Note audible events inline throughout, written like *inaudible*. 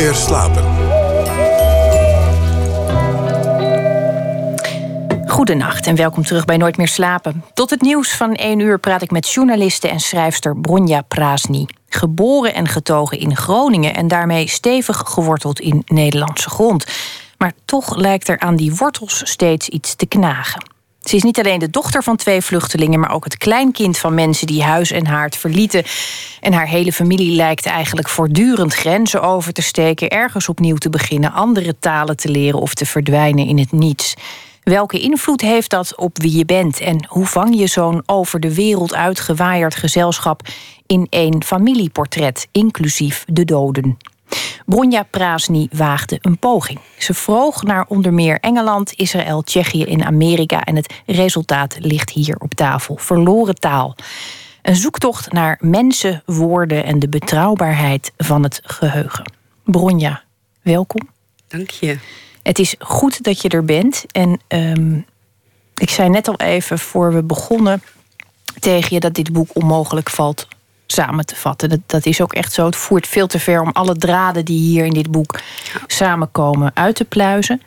meer slapen. Goedenacht en welkom terug bij Nooit meer slapen. Tot het nieuws van 1 uur praat ik met journaliste en schrijfster Bronja Prasny. Geboren en getogen in Groningen en daarmee stevig geworteld in Nederlandse grond. Maar toch lijkt er aan die wortels steeds iets te knagen. Ze is niet alleen de dochter van twee vluchtelingen, maar ook het kleinkind van mensen die huis en haard verlieten. En haar hele familie lijkt eigenlijk voortdurend grenzen over te steken, ergens opnieuw te beginnen, andere talen te leren of te verdwijnen in het niets. Welke invloed heeft dat op wie je bent en hoe vang je zo'n over de wereld uitgewaaierd gezelschap in één familieportret, inclusief de doden? Bronja Prasny waagde een poging. Ze vroeg naar onder meer Engeland, Israël, Tsjechië en Amerika en het resultaat ligt hier op tafel. Verloren taal. Een zoektocht naar mensen, woorden en de betrouwbaarheid van het geheugen. Bronja, welkom. Dank je. Het is goed dat je er bent. En um, ik zei net al even voor we begonnen tegen je dat dit boek onmogelijk valt samen te vatten. Dat, dat is ook echt zo. Het voert veel te ver om alle draden die hier in dit boek samenkomen uit te pluizen.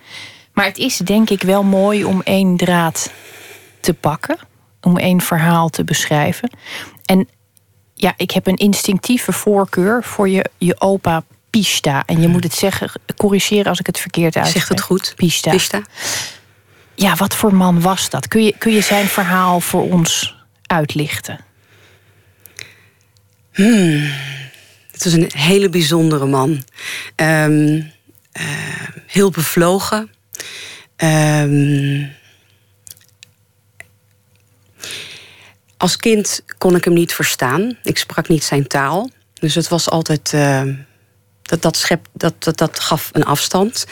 Maar het is denk ik wel mooi om één draad te pakken. Om één verhaal te beschrijven. En ja, ik heb een instinctieve voorkeur voor je, je opa Pista. En je moet het zeggen, corrigeren als ik het verkeerd uitspreek. Zegt het goed? Pista. Pista. Ja, wat voor man was dat? Kun je, kun je zijn verhaal voor ons uitlichten? Hmm. Het was een hele bijzondere man. Um, uh, heel bevlogen. Um, als kind kon ik hem niet verstaan. Ik sprak niet zijn taal. Dus het was altijd. Uh, dat, dat, schep, dat, dat, dat gaf een afstand.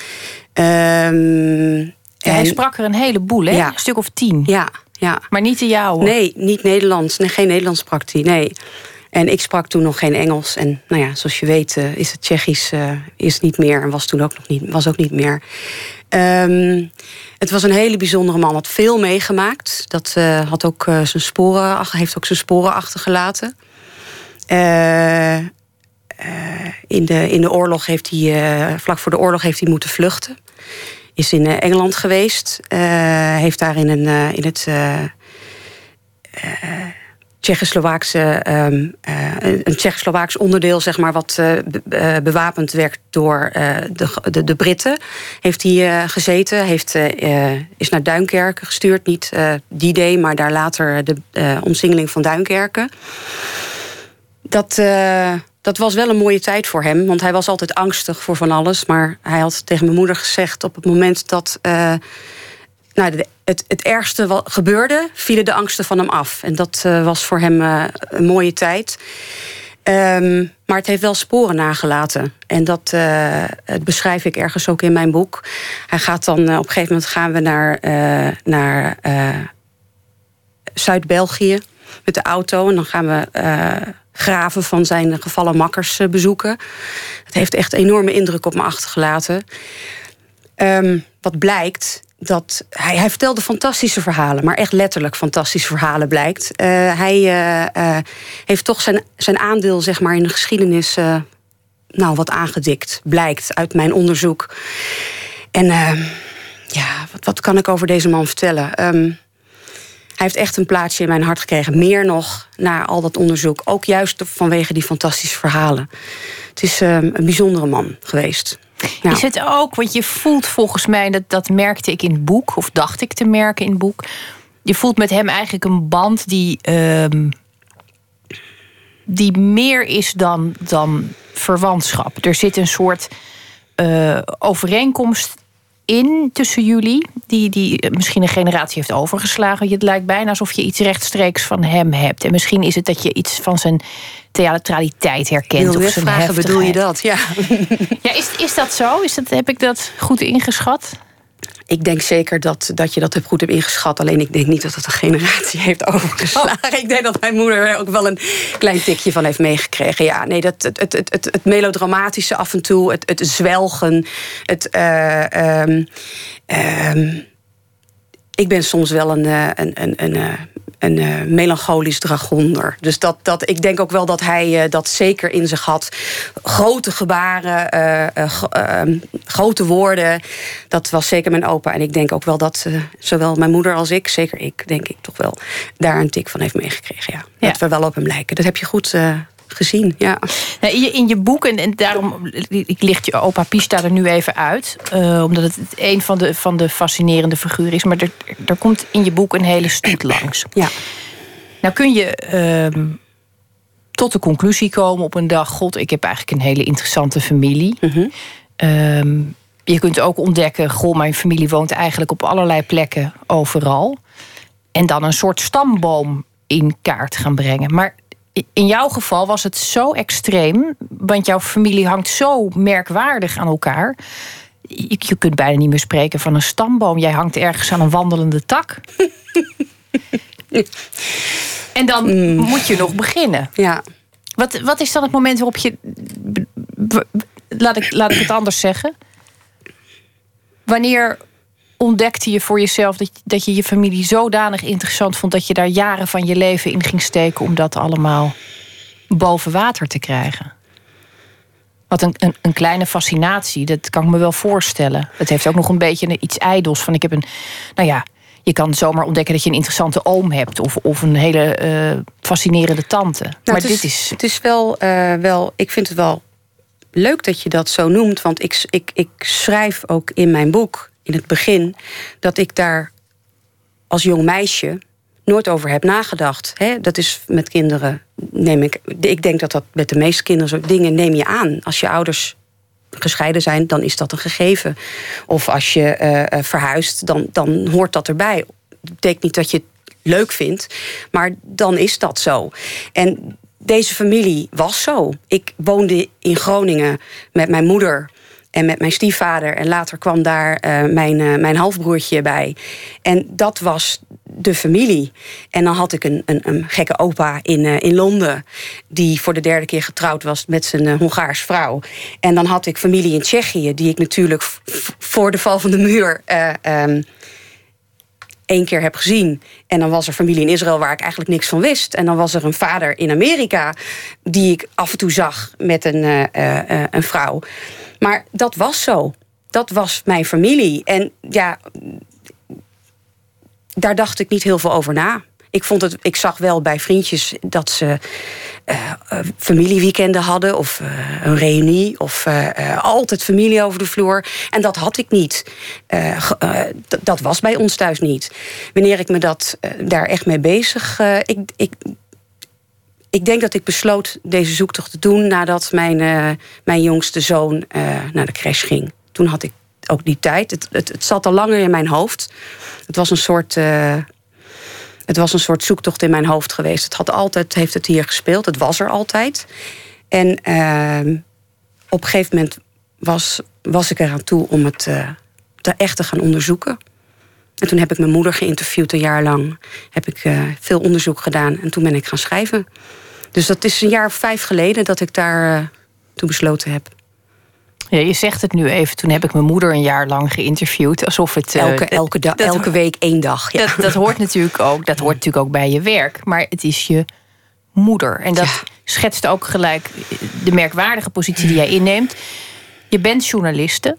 Um, ja, hij sprak er een heleboel, hè? Ja. Een stuk of tien. Ja, ja. Maar niet de jouwe. Nee, niet Nederlands. Nee, geen Nederlands sprak hij. Nee. En ik sprak toen nog geen Engels. En nou ja, zoals je weet uh, is het Tsjechisch uh, is niet meer. En was toen ook nog niet, was ook niet meer. Um, het was een hele bijzondere man. Had veel meegemaakt. Dat uh, had ook, zijn sporen, heeft ook zijn sporen achtergelaten. in, de, in de oorlog heeft hij, vlak voor de oorlog heeft hij moeten vluchten. Is in Engeland geweest. heeft daar in, een, in het Tsjechoslowaakse, um, uh, een Tsjechoslowaaks onderdeel, zeg maar, wat uh, be bewapend werd door de, de, de, Britten. Heeft hij gezeten, heeft, is naar Duinkerken gestuurd. Niet die day, maar daar later de omsingeling van Duinkerken. Dat, dat was wel een mooie tijd voor hem, want hij was altijd angstig voor van alles. Maar hij had tegen mijn moeder gezegd op het moment dat nou, het, ergste wat gebeurde, vielen de angsten van hem af. En dat uh, was voor hem uh, een mooie tijd. Um, maar het heeft wel sporen nagelaten. En dat het beschrijf ik ergens ook in mijn boek. Hij gaat dan, op een gegeven moment gaan we naar, naar Zuid-België met de auto. En dan gaan we graven van zijn gevallen makkers bezoeken. Het heeft echt enorme indruk op me achtergelaten. Um, wat blijkt, dat hij, hij vertelde fantastische verhalen, maar echt letterlijk fantastische verhalen blijkt. Uh, hij uh, uh, heeft toch zijn, zijn aandeel zeg maar, in de geschiedenis nou, wat aangedikt, blijkt uit mijn onderzoek. En ja, wat, wat kan ik over deze man vertellen? Um, hij heeft echt een plaatsje in mijn hart gekregen. Meer nog na al dat onderzoek. Ook juist vanwege die fantastische verhalen. Het is een bijzondere man geweest. Ja. Is het ook, want je voelt volgens mij, dat, dat merkte ik in het boek, of dacht ik te merken in het boek. Je voelt met hem eigenlijk een band die, um, die meer is dan, dan verwantschap. Er zit een soort uh, overeenkomst in tussen jullie, die, die misschien een generatie heeft overgeslagen. Het lijkt bijna alsof je iets rechtstreeks van hem hebt. En misschien is het dat je iets van zijn theatraliteit herkent. of zijn vragen, bedoel je dat? Ja. *laughs* ja is, is dat zo? Is dat, heb ik dat goed ingeschat? Ik denk zeker dat, dat je dat goed hebt ingeschat. Alleen ik denk niet dat het een generatie *laughs* heeft overgeslagen. Ik denk dat mijn moeder er ook wel een klein tikje van heeft meegekregen. Ja, nee, dat, het, het, het, het melodramatische af en toe, het, zwelgen, het. Uh, ik ben soms wel een, een, een, een, een uh, melancholisch dragonder. Dus dat, dat, ik denk ook wel dat hij dat zeker in zich had. Grote gebaren, uh, grote woorden. Dat was zeker mijn opa. En ik denk ook wel dat zowel mijn moeder als ik, zeker ik, denk ik toch wel, daar een tik van heeft meegekregen. Ja. ja. Dat we wel op hem lijken. Dat heb je goed gezien. Ja. In, je, in je boek, en, en daarom ik licht je opa Pista er nu even uit, uh, omdat het een van de, van de fascinerende figuren is. Maar er, er komt in je boek een hele stoet langs. *clears throat* Ja. Nou kun je uh, tot de conclusie komen op een dag: God, ik heb eigenlijk een hele interessante familie. Mm -hmm. uh, je kunt ook ontdekken: Goh, mijn familie woont eigenlijk op allerlei plekken overal. En dan een soort stamboom in kaart gaan brengen. Maar in jouw geval was het zo extreem, want jouw familie hangt zo merkwaardig aan elkaar. Je kunt bijna niet meer spreken van een stamboom. Jij hangt ergens aan een wandelende tak. *laughs* en dan mm. moet je nog beginnen. Ja. Wat, wat is dan het moment waarop je. Laat ik, laat ik het anders zeggen. Wanneer ontdekte je voor jezelf dat, dat je je familie zodanig interessant vond dat je daar jaren van je leven in ging steken om dat allemaal boven water te krijgen? Wat een, een, een, kleine fascinatie, dat kan ik me wel voorstellen. Het heeft ook nog een beetje iets ijdels. Van ik heb een. Nou ja, je kan zomaar ontdekken dat je een interessante oom hebt. Of, of een hele uh, fascinerende tante. Nou, maar het dit is, Het is wel, uh, wel. Ik vind het wel leuk dat je dat zo noemt. Want ik, ik, ik schrijf ook in mijn boek in het begin dat ik daar als jong meisje nooit over heb nagedacht. dat is met kinderen, neem ik. Ik denk dat dat met de meeste kinderen dingen neem je aan. Als je ouders gescheiden zijn, dan is dat een gegeven. Of als je uh, verhuist, dan, dan hoort dat erbij. Dat betekent niet dat je het leuk vindt, maar dan is dat zo. En deze familie was zo. Ik woonde in Groningen met mijn moeder en met mijn stiefvader. En later kwam daar uh, mijn, uh, mijn halfbroertje bij. En dat was de familie. En dan had ik een, een, een gekke opa in, uh, in Londen. Die voor de derde keer getrouwd was met zijn Hongaars vrouw. En dan had ik familie in Tsjechië. Die ik natuurlijk voor de val van de muur. Um, één keer heb gezien. En dan was er familie in Israël waar ik eigenlijk niks van wist. En dan was er een vader in Amerika die ik af en toe zag met een, een vrouw. Maar dat was zo. Dat was mijn familie. En ja, daar dacht ik niet heel veel over na. Ik, vond het, ik zag wel bij vriendjes dat ze uh, familieweekenden hadden of uh, een reunie of altijd familie over de vloer. En dat had ik niet. dat was bij ons thuis niet. Wanneer ik me dat, daar echt mee bezig. ik, ik, ik denk dat ik besloot deze zoektocht te doen nadat mijn, uh, mijn jongste zoon uh, naar de crash ging. Toen had ik ook die tijd. Het, het, het zat al langer in mijn hoofd. Het was een soort. Uh, het was een soort zoektocht in mijn hoofd geweest. Het had altijd, heeft het hier gespeeld. Het was er altijd. En ehm, op een gegeven moment was, was ik eraan toe om het te echt te gaan onderzoeken. En toen heb ik mijn moeder geïnterviewd een jaar lang. Heb ik veel onderzoek gedaan en toen ben ik gaan schrijven. Dus dat is een jaar of vijf geleden dat ik daar uh, toen besloten heb. Ja, je zegt het nu even. Toen heb ik mijn moeder een jaar lang geïnterviewd. Alsof het. Uh, elke, elke, dat, elke week één dag. Ja. Dat, dat, hoort natuurlijk ook. Dat hoort natuurlijk ook bij je werk. Maar het is je moeder. En dat ja. schetst ook gelijk de merkwaardige positie die jij inneemt. Je bent journaliste.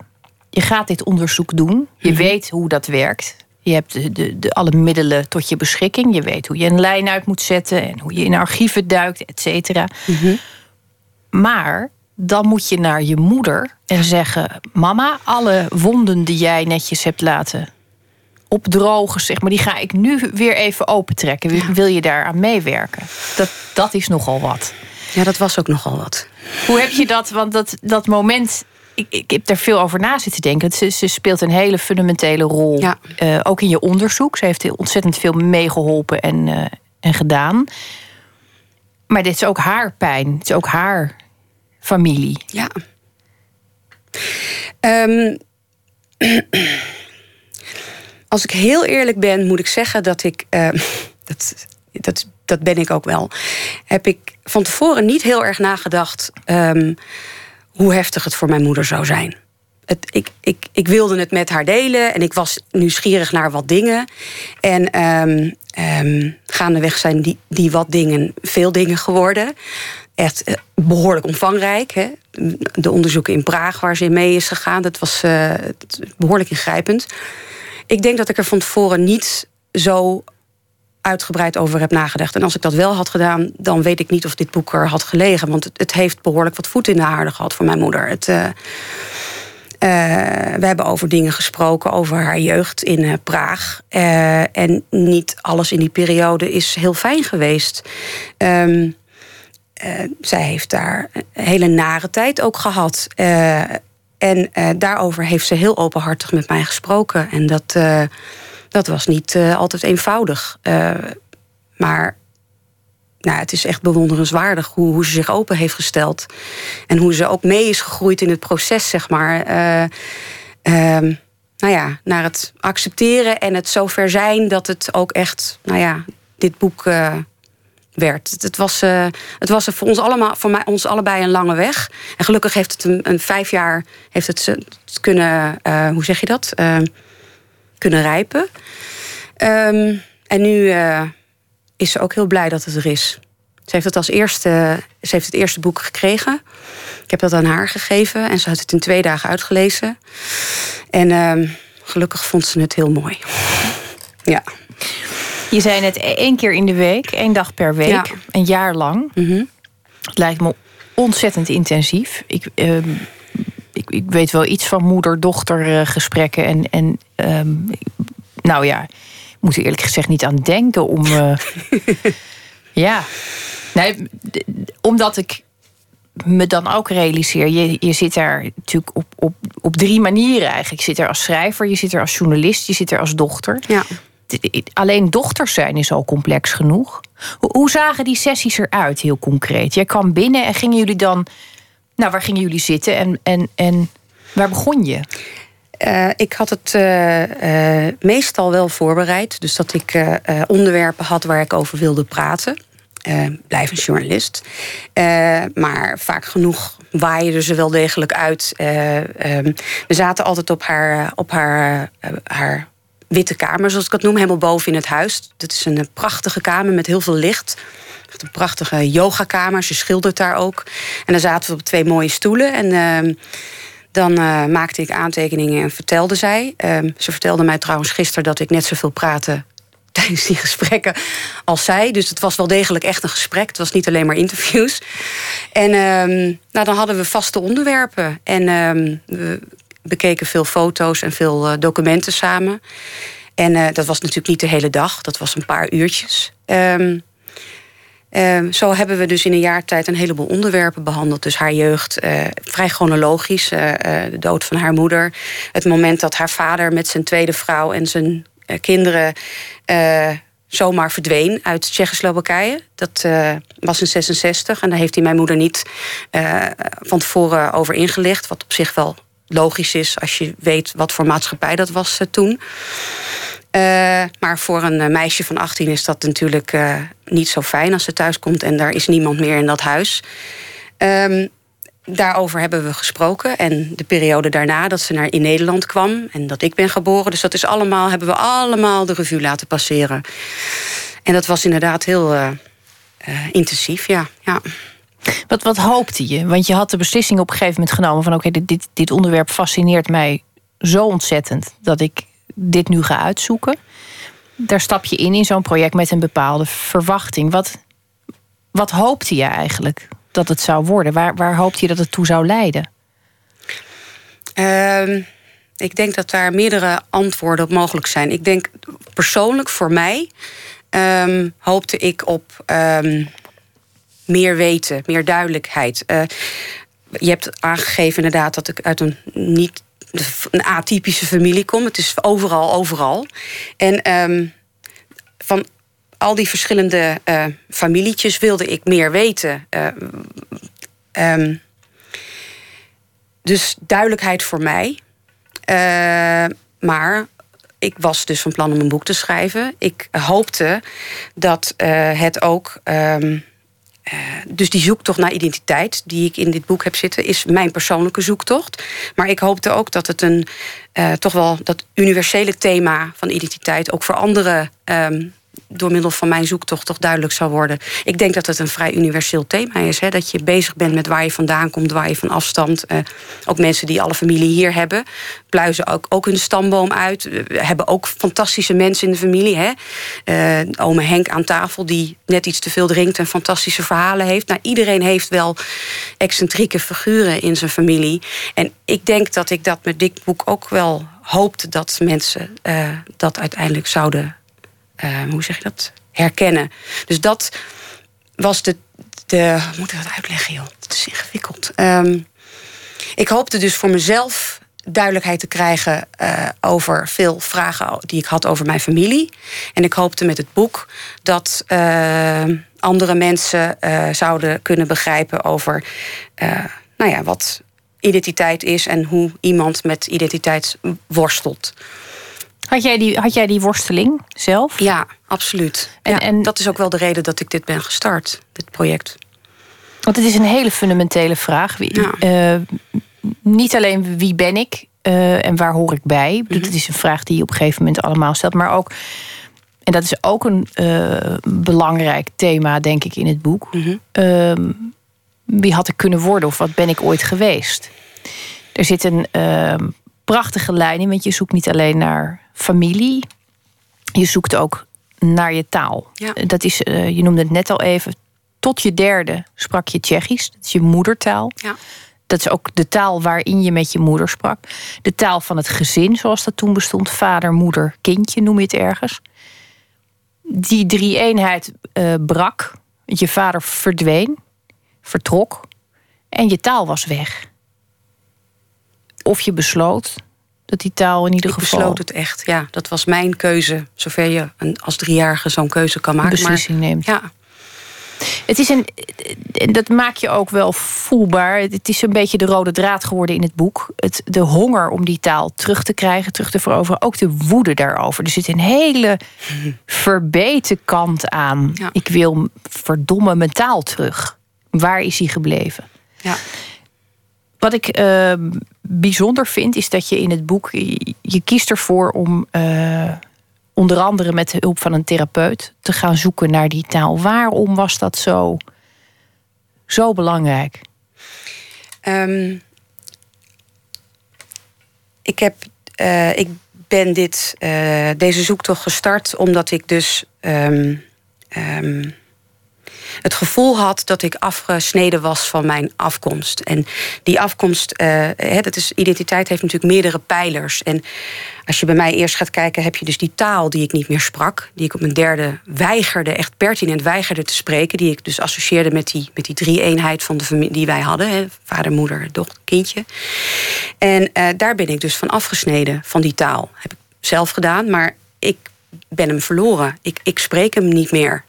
Je gaat dit onderzoek doen. Je mm -hmm. weet hoe dat werkt. Je hebt de, de, de, alle middelen tot je beschikking. Je weet hoe je een lijn uit moet zetten en hoe je in archieven duikt, et cetera. Mm -hmm. Maar dan moet je naar je moeder en zeggen: Mama, alle wonden die jij netjes hebt laten opdrogen, zeg maar, die ga ik nu weer even opentrekken. Wil je daar aan meewerken? Dat, dat is nogal wat. Ja, dat was ook nogal wat. Hoe heb je dat? Want dat, dat moment ik, ik heb daar veel over na zitten denken. Ze, ze speelt een hele fundamentele rol. Ja. Uh, ook in je onderzoek. Ze heeft ontzettend veel meegeholpen en, uh, en gedaan. Maar dit is ook haar pijn. Het is ook haar familie. Ja. Um, *clears throat* als ik heel eerlijk ben, moet ik zeggen dat ik. Uh, *laughs* dat, dat, dat ben ik ook wel. Heb ik van tevoren niet heel erg nagedacht. Um, hoe heftig het voor mijn moeder zou zijn. het, ik, ik, ik wilde het met haar delen en ik was nieuwsgierig naar wat dingen. En um, um, gaandeweg zijn die, die wat dingen veel dingen geworden. Echt uh, behoorlijk omvangrijk. Hè? De onderzoeken in Praag waar ze in mee is gegaan, dat was uh, behoorlijk ingrijpend. Ik denk dat ik er van tevoren niet zo uitgebreid over heb nagedacht. En als ik dat wel had gedaan, dan weet ik niet of dit boek er had gelegen. Want het, het heeft behoorlijk wat voet in de aarde gehad voor mijn moeder. Het, uh, uh, we hebben over dingen gesproken, over haar jeugd in uh, Praag. En niet alles in die periode is heel fijn geweest. Um, zij heeft daar een hele nare tijd ook gehad. en daarover heeft ze heel openhartig met mij gesproken. En dat, dat was niet altijd eenvoudig. maar nou, het is echt bewonderenswaardig hoe, hoe ze zich open heeft gesteld. En hoe ze ook mee is gegroeid in het proces, zeg maar. Uh, uh, nou ja, naar het accepteren en het zover zijn dat het ook echt, nou ja, dit boek werd. Het, was, het was voor ons allemaal, voor mij, ons allebei een lange weg. En gelukkig heeft het een, een vijf jaar heeft het, het kunnen, hoe zeg je dat? Kunnen rijpen. Um, en nu is ze ook heel blij dat het er is. Ze heeft het als eerste, ze heeft het eerste boek gekregen. Ik heb dat aan haar gegeven en ze had het in twee dagen uitgelezen. En uh, gelukkig vond ze het heel mooi. Ja. Je zei net één keer in de week, één dag per week, ja. een jaar lang. Mm -hmm. Het lijkt me ontzettend intensief. Ik, uh, ik, ik, weet wel iets van moeder-dochter gesprekken. En, en um, nou ja, moet er eerlijk gezegd niet aan denken om. Uh, *laughs* ja. Nee, omdat ik me dan ook realiseer. Je, je zit daar natuurlijk op, op, op drie manieren eigenlijk. Je zit er als schrijver, je zit er als journalist, je zit er als dochter. Ja. Alleen dochters zijn is al complex genoeg. Hoe, hoe zagen die sessies eruit, heel concreet? Jij kwam binnen en gingen jullie dan. Nou, waar gingen jullie zitten en, en, en waar begon je? Uh, ik had het uh, uh, meestal wel voorbereid. Dus dat ik onderwerpen had waar ik over wilde praten. blijf een journalist. maar vaak genoeg waaien ze wel degelijk uit. Um, we zaten altijd op haar, op haar, haar witte kamer, zoals ik het noem, helemaal boven in het huis. Dat is een prachtige kamer met heel veel licht. Echt een prachtige yogakamer. Ze schildert daar ook. En dan zaten we op twee mooie stoelen. En ehm, dan uh, maakte ik aantekeningen en vertelde zij. Uh, ze vertelde mij trouwens gisteren dat ik net zoveel praatte *laughs* tijdens die gesprekken als zij. Dus het was wel degelijk echt een gesprek. Het was niet alleen maar interviews. En uh, nou, dan hadden we vaste onderwerpen. En ehm, we bekeken veel foto's en veel uh, documenten samen. En uh, dat was natuurlijk niet de hele dag. Dat was een paar uurtjes. Uh, zo hebben we dus in een jaar tijd een heleboel onderwerpen behandeld. Dus haar jeugd, uh, vrij chronologisch. Uh, de dood van haar moeder. Het moment dat haar vader met zijn tweede vrouw en zijn kinderen zomaar verdween uit Tsjechoslowakije. Dat was in 66 en daar heeft hij mijn moeder niet van tevoren over ingelicht. Wat op zich wel logisch is als je weet wat voor maatschappij dat was toen. Uh, maar voor een meisje van 18 is dat natuurlijk uh, niet zo fijn als ze thuis komt en daar is niemand meer in dat huis. Um, daarover hebben we gesproken. En de periode daarna dat ze naar in Nederland kwam en dat ik ben geboren. Dus dat is allemaal, hebben we allemaal de revue laten passeren. En dat was inderdaad heel intensief, ja. ja. Wat, wat hoopte je? Want je had de beslissing op een gegeven moment genomen van oké, okay, dit, dit onderwerp fascineert mij zo ontzettend dat ik dit nu ga uitzoeken. Daar stap je in in zo'n project met een bepaalde verwachting. Wat, wat hoopte je eigenlijk dat het zou worden? Waar, waar hoopte je dat het toe zou leiden? Um, ik denk dat daar meerdere antwoorden op mogelijk zijn. Ik denk persoonlijk voor mij um, hoopte ik op um, meer weten, meer duidelijkheid. Uh, je hebt aangegeven inderdaad dat ik uit een niet een atypische familie kom. Het is overal, overal. En um, van al die verschillende uh, familietjes wilde ik meer weten. Uh, um, dus duidelijkheid voor mij. Uh, maar ik was dus van plan om een boek te schrijven. Ik hoopte dat het ook um, dus die zoektocht naar identiteit, die ik in dit boek heb zitten, is mijn persoonlijke zoektocht. Maar ik hoopte ook dat het een toch wel dat universele thema van identiteit ook voor andere ehm, door middel van mijn zoektocht toch duidelijk zou worden. Ik denk dat het een vrij universeel thema is. Hè? Dat je bezig bent met waar je vandaan komt, waar je van afstand. Uh, ook mensen die alle familie hier hebben, pluizen ook, ook hun stamboom uit. We hebben ook fantastische mensen in de familie. Hè? Uh, ome Henk aan tafel, die net iets te veel drinkt en fantastische verhalen heeft. Nou, iedereen heeft wel excentrieke figuren in zijn familie. En ik denk dat ik dat met dit boek ook wel hoopte dat mensen uh, dat uiteindelijk zouden uh, hoe zeg je dat? Herkennen. Dus dat was de. de hoe moet ik dat uitleggen, joh? Het is ingewikkeld. Um, ik hoopte dus voor mezelf duidelijkheid te krijgen uh, over veel vragen die ik had over mijn familie. En ik hoopte met het boek dat uh, andere mensen zouden kunnen begrijpen over nou ja, wat identiteit is en hoe iemand met identiteit worstelt. Had jij die, had jij die worsteling zelf? Ja, absoluut. En, en dat is ook wel de reden dat ik dit ben gestart, dit project. Want het is een hele fundamentele vraag. Wie, uh, niet alleen wie ben ik uh, en waar hoor ik bij. Mm -hmm. Dat is een vraag die je op een gegeven moment allemaal stelt. Maar ook, en dat is ook een uh, belangrijk thema, denk ik, in het boek. Mm -hmm. wie had ik kunnen worden of wat ben ik ooit geweest? Er zit een ehm, prachtige lijn in, want je zoekt niet alleen naar familie. Je zoekt ook naar je taal. Ja. Dat is, uh, je noemde het net al even. Tot je derde sprak je Tsjechisch. Dat is je moedertaal. Ja. Dat is ook de taal waarin je met je moeder sprak. De taal van het gezin, zoals dat toen bestond. Vader, moeder, kindje, noem je het ergens. Die drie-eenheid uh, brak. Je vader verdween, vertrok. En je taal was weg. Of je besloot dat die taal in ieder ik geval. Ik besloot het echt, ja. Dat was mijn keuze, zover je als driejarige zo'n keuze kan maken. Beslissing maar, neemt. Ja. Het is een, dat maak je ook wel voelbaar. Het is een beetje de rode draad geworden in het boek. Het, de honger om die taal terug te krijgen, terug te veroveren. Ook de woede daarover. Er zit een hele verbeten kant aan. Ja. Ik wil verdomme mijn taal terug. Waar is hij gebleven? Ja. Wat ik uh, bijzonder vind, is dat je in het boek. Je, kiest ervoor om. Uh, onder andere met de hulp van een therapeut. te gaan zoeken naar die taal. Waarom was dat zo. zo belangrijk? Um, ik heb. Uh, ik ben dit, deze zoektocht gestart omdat ik dus. Um, um, het gevoel had dat ik afgesneden was van mijn afkomst. En die afkomst, uh, dat is, identiteit heeft natuurlijk meerdere pijlers. En als je bij mij eerst gaat kijken, heb je dus die taal die ik niet meer sprak. Die ik op mijn derde weigerde, echt pertinent weigerde te spreken. Die ik dus associeerde met die, met die drie-eenheid van de die wij hadden. Hè, vader, moeder, dochter, kindje. En uh, daar ben ik dus van afgesneden, van die taal. Heb ik zelf gedaan, maar ik ben hem verloren. Ik, ik spreek hem niet meer.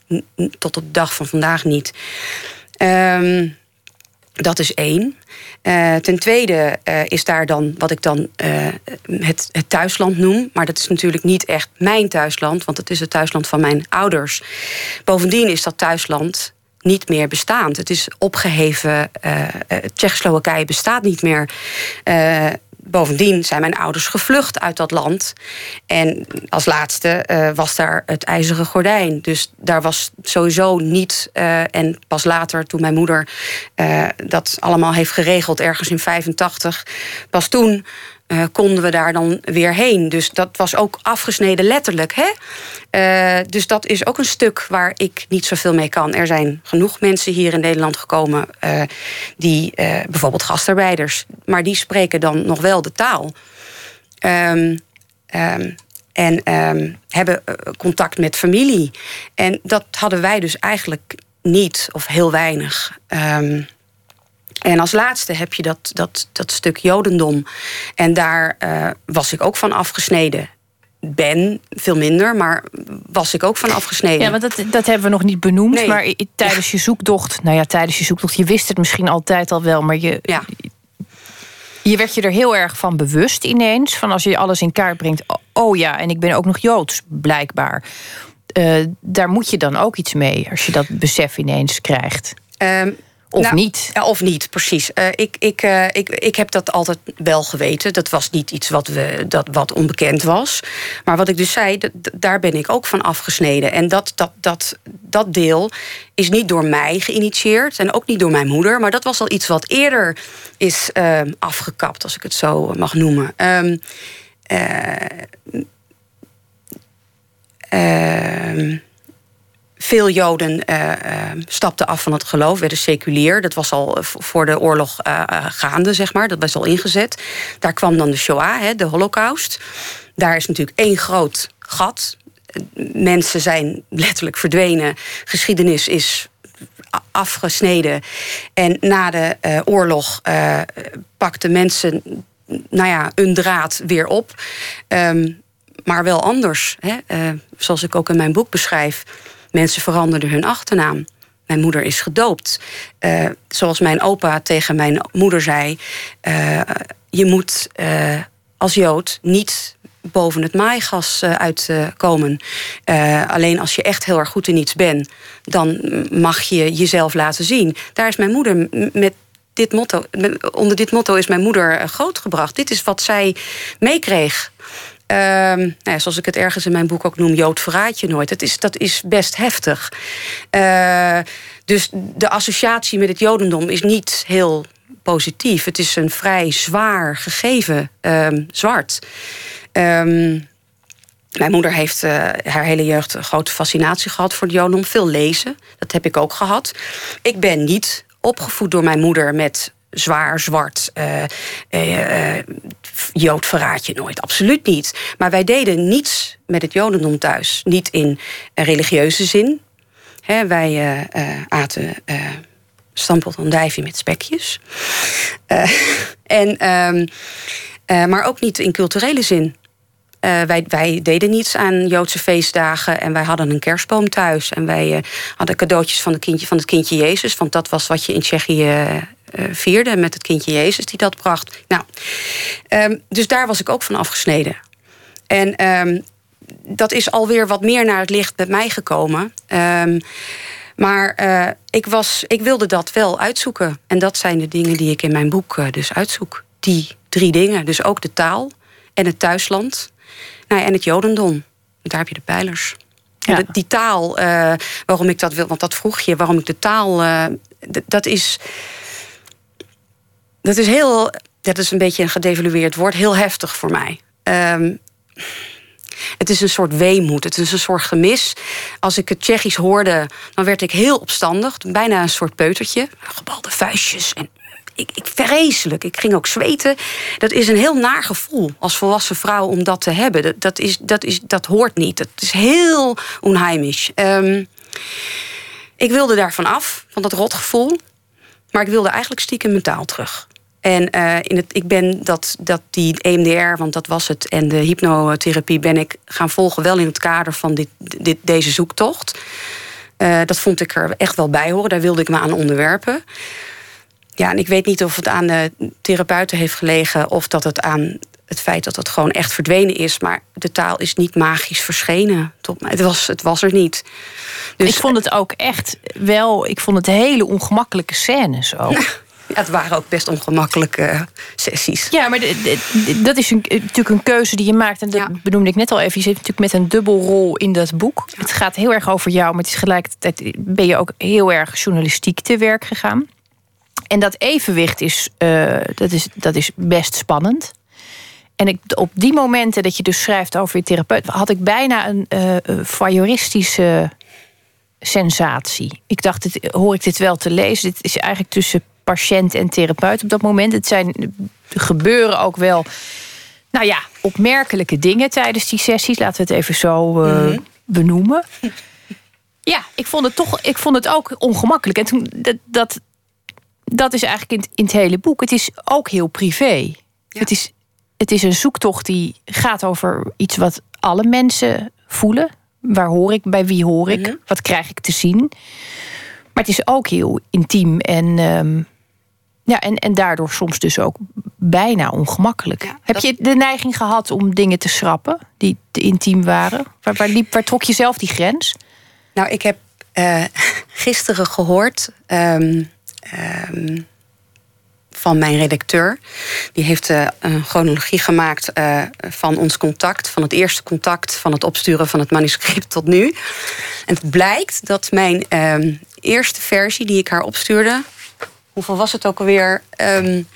Tot op de dag van vandaag niet. Um, dat is één. Uh, ten tweede uh, is daar dan wat ik dan uh, het, het, thuisland noem. Maar dat is natuurlijk niet echt mijn thuisland, want het is het thuisland van mijn ouders. Bovendien is dat thuisland niet meer bestaand. Het is opgeheven. Tsjechoslowakije bestaat niet meer. Bovendien zijn mijn ouders gevlucht uit dat land. En als laatste uh, was daar het ijzeren gordijn. Dus daar was sowieso niet. Uh, en pas later, toen mijn moeder uh, dat allemaal heeft geregeld, ergens in 85, pas toen uh, konden we daar dan weer heen. Dus dat was ook afgesneden letterlijk. Hè? Uh, dus dat is ook een stuk waar ik niet zoveel mee kan. Er zijn genoeg mensen hier in Nederland gekomen, uh, die bijvoorbeeld gastarbeiders, maar die spreken dan nog wel de taal. Um, um, en um, hebben contact met familie. En dat hadden wij dus eigenlijk niet of heel weinig. En als laatste heb je dat, dat, dat stuk Jodendom. En daar uh, was ik ook van afgesneden. Ben, veel minder, maar was ik ook van afgesneden. Ja, want dat, dat hebben we nog niet benoemd. Nee. Maar tijdens je zoektocht, nou ja, tijdens je zoektocht, je wist het misschien altijd al wel, maar je, ja. je werd je er heel erg van bewust ineens. Van als je alles in kaart brengt, oh ja, en ik ben ook nog Joods, blijkbaar. uh, daar moet je dan ook iets mee als je dat besef ineens krijgt. Um, of nou, niet. Of niet, precies. Uh, ik, ik, uh, ik, ik heb dat altijd wel geweten. Dat was niet iets wat, we, dat, wat onbekend was. Maar wat ik dus zei, daar ben ik ook van afgesneden. En dat, dat, dat, dat deel is niet door mij geïnitieerd. En ook niet door mijn moeder. Maar dat was al iets wat eerder is uh, afgekapt, als ik het zo mag noemen. Um, veel Joden uh, stapten af van het geloof, werden seculier. Dat was al voor de oorlog uh, gaande, zeg maar. Dat was al ingezet. Daar kwam dan de Shoah, hè, de Holocaust. Daar is natuurlijk één groot gat. Mensen zijn letterlijk verdwenen. Geschiedenis is afgesneden. En na de oorlog pakten mensen nou ja, een draad weer op. Um, maar wel anders. Hè? Zoals ik ook in mijn boek beschrijf. Mensen veranderden hun achternaam. Mijn moeder is gedoopt. Uh, zoals mijn opa tegen mijn moeder zei: uh, Je moet uh, als Jood niet boven het maaigas uitkomen. alleen als je echt heel erg goed in iets bent, dan mag je jezelf laten zien. Daar is mijn moeder met dit motto, onder dit motto is mijn moeder grootgebracht. Dit is wat zij meekreeg nou ja, zoals ik het ergens in mijn boek ook noem, Jood verraad je nooit. Dat is, dat is best heftig. Uh, dus de associatie met het Jodendom is niet heel positief. Het is een vrij zwaar gegeven, um, zwart. Um, mijn moeder heeft uh, haar hele jeugd een grote fascinatie gehad voor het Jodendom. Veel lezen, dat heb ik ook gehad. Ik ben niet opgevoed door mijn moeder met zwaar zwart. Uh, uh, Jood verraad je nooit, absoluut niet. Maar wij deden niets met het Jodendom thuis. Niet in religieuze zin. wij aten stampot andijvie met spekjes. *laughs* en, ehm, maar ook niet in culturele zin. Wij, wij, deden niets aan Joodse feestdagen en wij hadden een kerstboom thuis. En wij hadden cadeautjes van, de kindje, van het kindje Jezus, want dat was wat je in Tsjechië vierde met het kindje Jezus die dat bracht. Nou, um, dus daar was ik ook van afgesneden. En um, dat is alweer wat meer naar het licht met mij gekomen. Um, maar uh, ik, was, ik wilde dat wel uitzoeken. En dat zijn de dingen die ik in mijn boek uh, dus uitzoek. Die drie dingen. Dus ook de taal en het thuisland. Nou, en het Jodendom. Daar heb je de pijlers. Ja. De, die taal, uh, waarom ik dat wil, want dat vroeg je, waarom ik de taal. dat is dat is heel, dat is een beetje een gedevalueerd woord, heel heftig voor mij. Um, het is een soort weemoed, het is een soort gemis. Als ik het Tsjechisch hoorde, dan werd ik heel opstandig. Bijna een soort peutertje. Gebalde vuistjes en ik, ik, vreselijk. Ik ging ook zweten. Dat is een heel naar gevoel als volwassen vrouw om dat te hebben. Dat, dat, is, dat, is, dat hoort niet. Dat is heel onheimisch. Um, ik wilde daarvan af, van dat rotgevoel. Maar ik wilde eigenlijk stiekem mijn taal terug. En uh, in het, ik ben dat, dat die EMDR, want dat was het, en de hypnotherapie ben ik gaan volgen wel in het kader van dit, dit, deze zoektocht. Uh, dat vond ik er echt wel bij horen. Daar wilde ik me aan onderwerpen. Ja, en ik weet niet of het aan de therapeuten heeft gelegen of dat het aan het feit dat het gewoon echt verdwenen is. Maar de taal is niet magisch verschenen. Het was, het was er niet. Dus, ik vond het ook echt wel. Ik vond het hele ongemakkelijke scènes ook. *laughs* Ja, het waren ook best ongemakkelijke sessies. Ja, maar dat is een, natuurlijk een keuze die je maakt. En dat benoemde ik net al even. Je zit natuurlijk met een dubbelrol in dat boek. Het gaat heel erg over jou, maar het is gelijkertijd ben je ook heel erg journalistiek te werk gegaan. En dat evenwicht is, uh, dat is, dat is best spannend. En ik, op die momenten dat je dus schrijft over je therapeut, had ik bijna een uh, voyeuristische sensatie. Ik dacht, dit, hoor ik dit wel te lezen? Dit is eigenlijk tussen patiënt en therapeut op dat moment. Het zijn, gebeuren ook wel, nou ja, opmerkelijke dingen tijdens die sessies. Laten we het even zo uh, benoemen. *laughs* Ja, ik vond het toch, ik vond het ook ongemakkelijk. En toen, dat, dat, dat is eigenlijk in, in het hele boek. Het is ook heel privé. Het, is, het is een zoektocht die gaat over iets wat alle mensen voelen. Waar hoor ik, bij wie hoor ik, mhm. wat krijg ik te zien. Maar het is ook heel intiem en um, ja, en, en daardoor soms dus ook bijna ongemakkelijk. Heb je de neiging gehad om dingen te schrappen die te intiem waren? Waar, waar, liep, waar trok je zelf die grens? Nou, ik heb uh, *laughs* gisteren gehoord. Um, um, van mijn redacteur. Die heeft uh, een chronologie gemaakt uh, van ons contact, van het eerste contact, van het opsturen van het manuscript tot nu. En het blijkt dat mijn uh, eerste versie die ik haar opstuurde, hoeveel was het ook alweer? Um,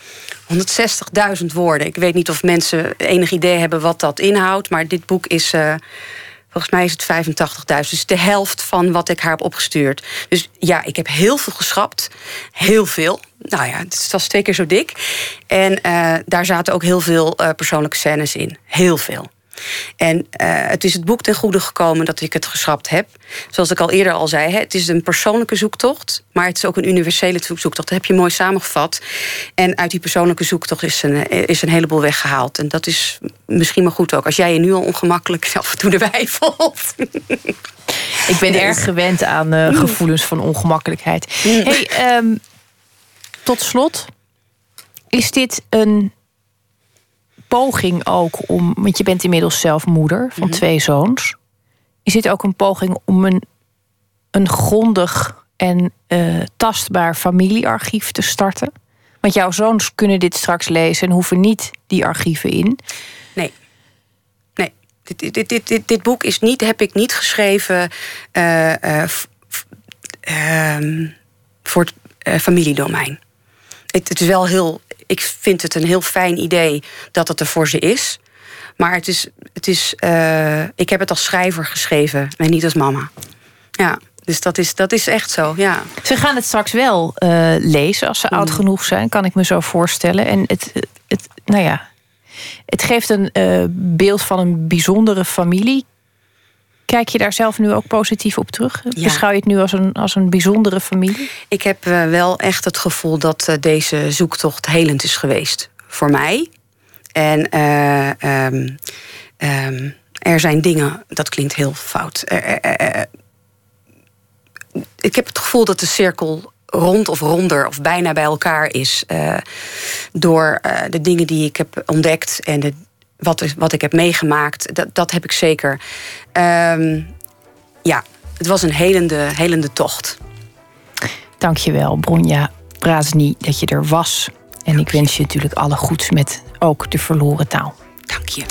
160.000 woorden. Ik weet niet of mensen enig idee hebben wat dat inhoudt, maar dit boek is. Uh, Volgens mij is het 85.000. Dus de helft van wat ik haar heb opgestuurd. Dus ja, ik heb heel veel geschrapt. Heel veel. Nou ja, het was twee keer zo dik. En uh, daar zaten ook heel veel uh, persoonlijke scènes in. Heel veel. En uh, het is het boek ten goede gekomen dat ik het geschrapt heb. Zoals ik al eerder al zei, het is een persoonlijke zoektocht, maar het is ook een universele zoektocht. Dat heb je mooi samengevat. En uit die persoonlijke zoektocht is een, is een heleboel weggehaald. En dat is misschien maar goed ook. Als jij je nu al ongemakkelijk *laughs* af en toe erbij voelt. *laughs* Ik ben erg gewend aan uh, gevoelens van ongemakkelijkheid. Hey, um, tot slot, is dit een poging ook om, want je bent inmiddels zelf moeder van mm -hmm. twee zoons. Is dit ook een poging om een, een grondig en uh, tastbaar familiearchief te starten? Want jouw zoons kunnen dit straks lezen en hoeven niet die archieven in. Nee. Nee. Dit, dit, dit, dit, dit boek is niet, heb ik niet geschreven uh, uh, voor het familiedomein. Het, het is wel heel ik vind het een heel fijn idee dat het er voor ze is. Maar het is, het is, uh, ik heb het als schrijver geschreven en niet als mama. Ja, dus dat is, dat is echt zo, ja. Ze gaan het straks wel uh, lezen als ze mm. oud genoeg zijn, kan ik me zo voorstellen. En het, het, nou ja, het geeft een uh, beeld van een bijzondere familie. Kijk je daar zelf nu ook positief op terug? Ja. Beschouw je het nu als een, als een bijzondere familie? Ik heb uh, wel echt het gevoel dat uh, deze zoektocht helend is geweest voor mij. En uh, um, um, er zijn dingen, dat klinkt heel fout. ik heb het gevoel dat de cirkel rond of ronder of bijna bij elkaar is. door de dingen die ik heb ontdekt en de wat, wat ik heb meegemaakt, dat, dat heb ik zeker. Um, ja, het was een helende, helende tocht. Dankjewel, Bronja Brasny, dat je er was. En ik wens je natuurlijk alle goeds met ook de verloren taal. Dank je.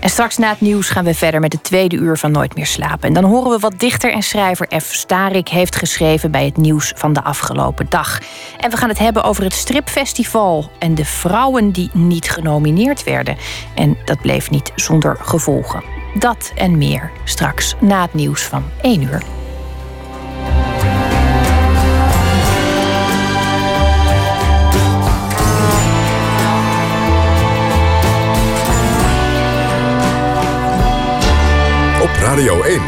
En straks na het nieuws gaan we verder met het tweede uur van Nooit meer slapen. En dan horen we wat dichter en schrijver F. Starik heeft geschreven bij het nieuws van de afgelopen dag. En we gaan het hebben over het stripfestival en de vrouwen die niet genomineerd werden. En dat bleef niet zonder gevolgen. Dat en meer straks na het nieuws van 1 uur. Radio 1,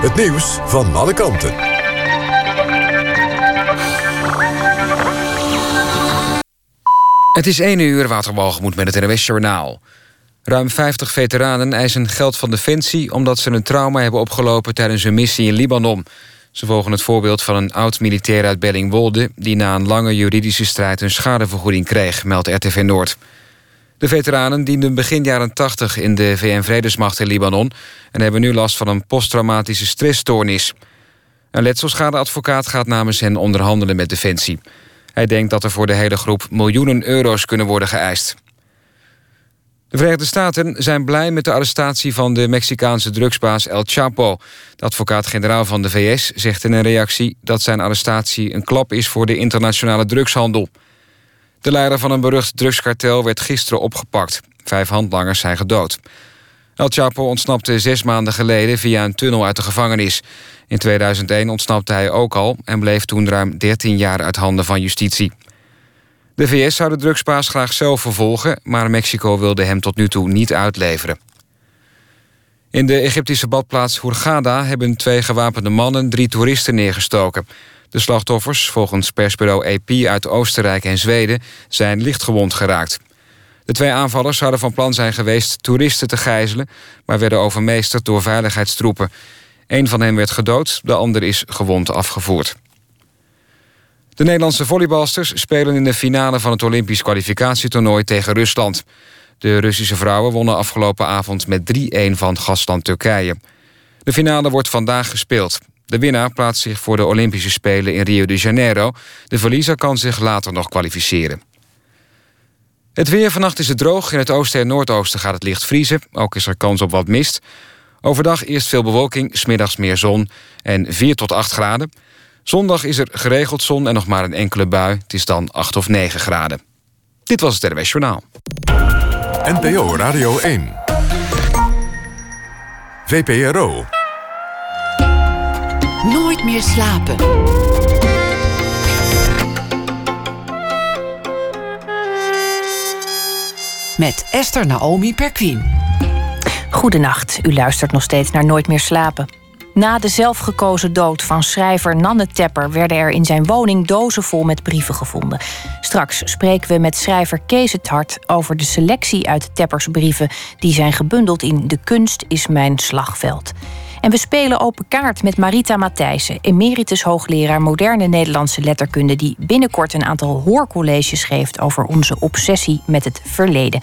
het nieuws van alle kanten. Het is 1 uur, Waterbalgemoed met het NWS Journaal. Ruim 50 veteranen eisen geld van Defensie... omdat ze een trauma hebben opgelopen tijdens hun missie in Libanon. Ze volgen het voorbeeld van een oud-militair uit Bellingwolde... die na een lange juridische strijd een schadevergoeding kreeg, meldt RTV Noord. De veteranen dienden begin jaren 80 in de VN-vredesmacht in Libanon... en hebben nu last van een posttraumatische stressstoornis. Een letselschadeadvocaat gaat namens hen onderhandelen met Defensie. Hij denkt dat er voor de hele groep miljoenen euro's kunnen worden geëist. De Verenigde Staten zijn blij met de arrestatie van de Mexicaanse drugsbaas El Chapo. De advocaat-generaal van de VS zegt in een reactie dat zijn arrestatie een klap is voor de internationale drugshandel. De leider van een berucht drugskartel werd gisteren opgepakt. Vijf handlangers zijn gedood. El Chapo ontsnapte zes maanden geleden via een tunnel uit de gevangenis. In 2001 ontsnapte hij ook al en bleef toen ruim 13 jaar uit handen van justitie. De VS zou de drugsbaas graag zelf vervolgen... maar Mexico wilde hem tot nu toe niet uitleveren. In de Egyptische badplaats Hurghada hebben twee gewapende mannen... drie toeristen neergestoken. De slachtoffers, volgens persbureau AP uit Oostenrijk en Zweden... zijn lichtgewond geraakt. De twee aanvallers zouden van plan zijn geweest toeristen te gijzelen... maar werden overmeesterd door veiligheidstroepen. Een van hen werd gedood, de ander is gewond afgevoerd. De Nederlandse volleybalsters spelen in de finale van het Olympisch kwalificatietoernooi tegen Rusland. De Russische vrouwen wonnen afgelopen avond met 3-1 van gastland Turkije. De finale wordt vandaag gespeeld. De winnaar plaatst zich voor de Olympische Spelen in Rio de Janeiro. De verliezer kan zich later nog kwalificeren. Het weer vannacht is het droog. In het oosten en noordoosten gaat het licht vriezen. Ook is er kans op wat mist. Overdag eerst veel bewolking, smiddags meer zon en 4 tot 8 graden. Zondag is er geregeld zon en nog maar een enkele bui. Het is dan 8 of 9 graden. Dit was het RWS Journaal. NPO Radio 1. VPRO. Nooit meer slapen. Met Esther Naomi Perquin. Goedenacht, u luistert nog steeds naar Nooit meer slapen. Na de zelfgekozen dood van schrijver Nanne Tepper werden er in zijn woning dozen vol met brieven gevonden. Straks spreken we met schrijver Kees het Hart over de selectie uit Teppers brieven die zijn gebundeld in De kunst is mijn slagveld. En we spelen open kaart met Marita Matthijssen, emeritus hoogleraar moderne Nederlandse letterkunde, die binnenkort een aantal hoorcolleges geeft over onze obsessie met het verleden.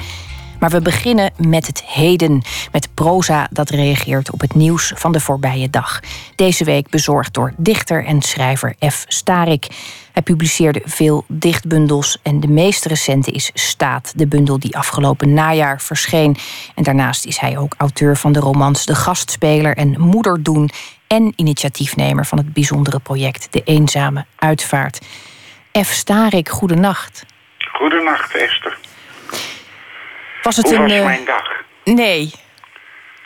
Maar we beginnen met het heden, met proza dat reageert op het nieuws van de voorbije dag. Deze week bezorgd door dichter en schrijver F. Starik. Hij publiceerde veel dichtbundels en de meest recente is Staat, de bundel die afgelopen najaar verscheen. En daarnaast is hij ook auteur van de romans De Gastspeler en Moeder Doen en initiatiefnemer van het bijzondere project De Eenzame Uitvaart. F. Starik, goedenacht. Goedenacht, Esther. Was het Hoe een. was eh, mijn dag? Nee.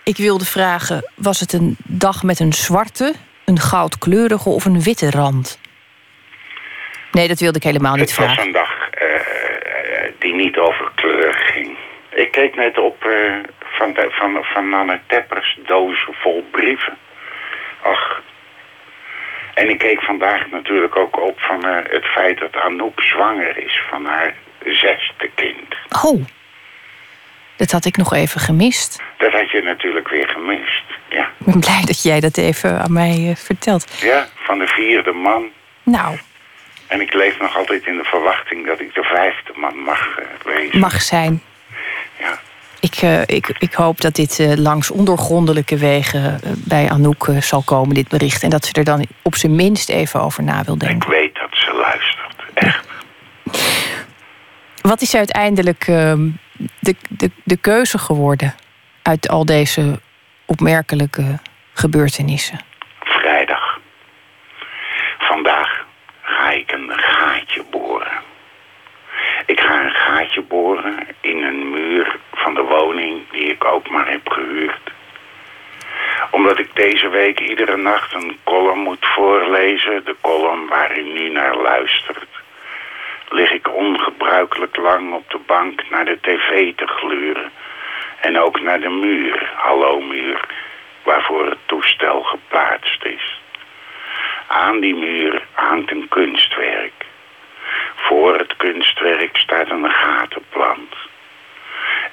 Ik wilde vragen: was het een dag met een zwarte, een goudkleurige of een witte rand? Nee, dat wilde ik helemaal niet Het was vragen. een dag eh, eh, die niet over kleur ging. Ik keek net op van, de, van, van Nanne Teppers dozen vol brieven. Ach. En ik keek vandaag natuurlijk ook op van het feit dat Anouk zwanger is van haar zesde kind. Oh, dat had ik nog even gemist. Dat had je natuurlijk weer gemist. Ja, Ik ben blij dat jij dat even aan mij eh, vertelt. ja van de vierde man. Nou, En ik leef nog altijd in de verwachting dat ik de vijfde man mag eh, wezen. mag zijn. Ja. Ik, eh, ik, ik hoop dat dit langs ondoorgrondelijke wegen bij Anouk zal komen, dit bericht. En dat ze er dan op zijn minst even over na wil Ik denken. weet dat ze luistert. Echt. Wat is uiteindelijk ehm, de, de, de keuze geworden uit al deze opmerkelijke gebeurtenissen? Vrijdag. Vandaag ga ik een gaatje boren. Ik ga een gaatje boren in een muur van de woning die ik ook maar heb gehuurd. Omdat ik deze week iedere nacht een column moet voorlezen, de column waar u nu naar luistert, lig ik ongebruikelijk lang op de bank naar de tv te gluren. En ook naar de muur, hallo muur, waarvoor het toestel geplaatst is. Aan die muur hangt een kunstwerk. Voor het kunstwerk staat een gatenplant.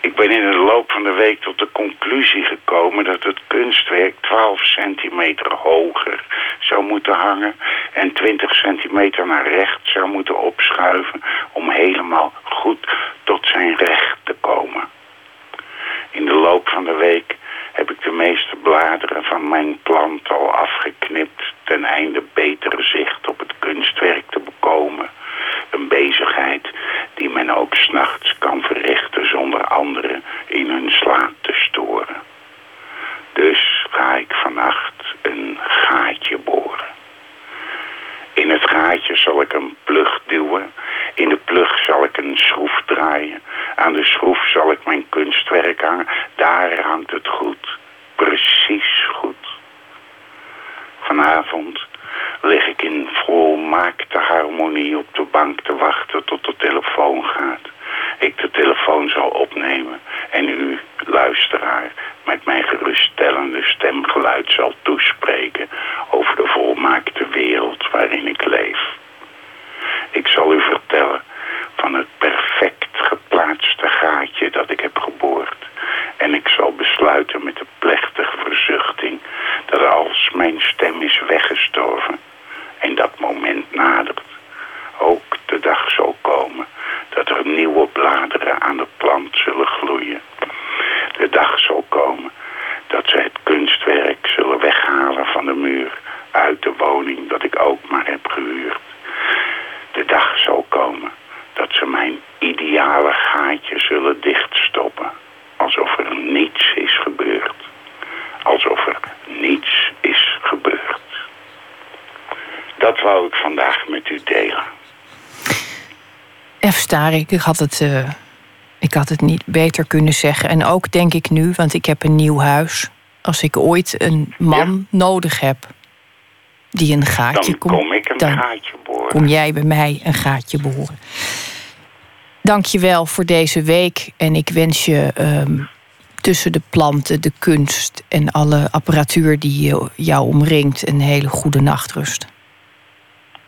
Ik ben in de loop van de week tot de conclusie gekomen dat het kunstwerk 12 centimeter hoger zou moeten hangen en 20 centimeter naar rechts zou moeten opschuiven om helemaal goed tot zijn recht te komen. In de loop van de week heb ik de meeste bladeren van mijn plant al afgeknipt ten einde beter zicht op het kunstwerk te bekomen. Een bezigheid die men ook s'nachts kan verrichten zonder anderen in hun slaap te storen. Dus ga ik vannacht een gaatje boren. In het gaatje zal ik een plug duwen. In de plug zal ik een schroef draaien. Aan de schroef zal ik mijn kunstwerk hangen. Daar hangt het goed. Precies goed. Vanavond lig ik in volmaakte harmonie op de bank te wachten tot de telefoon gaat. Ik de telefoon zal opnemen en u, luisteraar, met mijn geruststellende stemgeluid zal toespreken over de volmaakte wereld waarin ik leef. Ik zal u vertellen van het perfect geplaatste gaatje dat ik heb geboord. En ik zal besluiten met de plechtige verzuchting dat als mijn stem is weggestorven en dat moment nadert, nieuwe bladeren aan de plant zullen gloeien. De dag zal komen dat ze het kunstwerk zullen weghalen van de muur uit de woning dat ik ook maar heb gehuurd. De dag zal komen dat ze mijn ideale gaatje zullen dichtstoppen. Alsof er niets is gebeurd. Alsof er niets is gebeurd. Dat wou ik vandaag met u delen. F. Starik, ik had het... Uh, ik had het niet beter kunnen zeggen. En ook denk ik nu, want ik heb een nieuw huis. Als ik ooit een man nodig heb die een gaatje dan kom ik een dan gaatje boren. Kom jij bij mij een gaatje boren. Dank je wel voor deze week. En ik wens je um, tussen de planten, de kunst en alle apparatuur die jou omringt een hele goede nachtrust.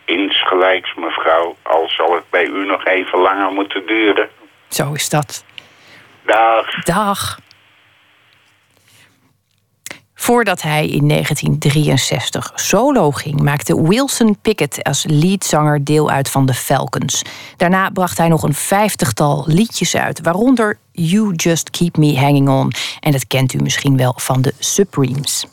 Insgelijks, mevrouw. Al zal het bij u nog even langer moeten duren. Zo is dat. Dag. Dag. Voordat hij in 1963 solo ging, maakte Wilson Pickett als leadzanger deel uit van de Falcons. Daarna bracht hij nog een vijftigtal liedjes uit, waaronder You Just Keep Me Hanging On. En dat kent u misschien wel van de Supremes.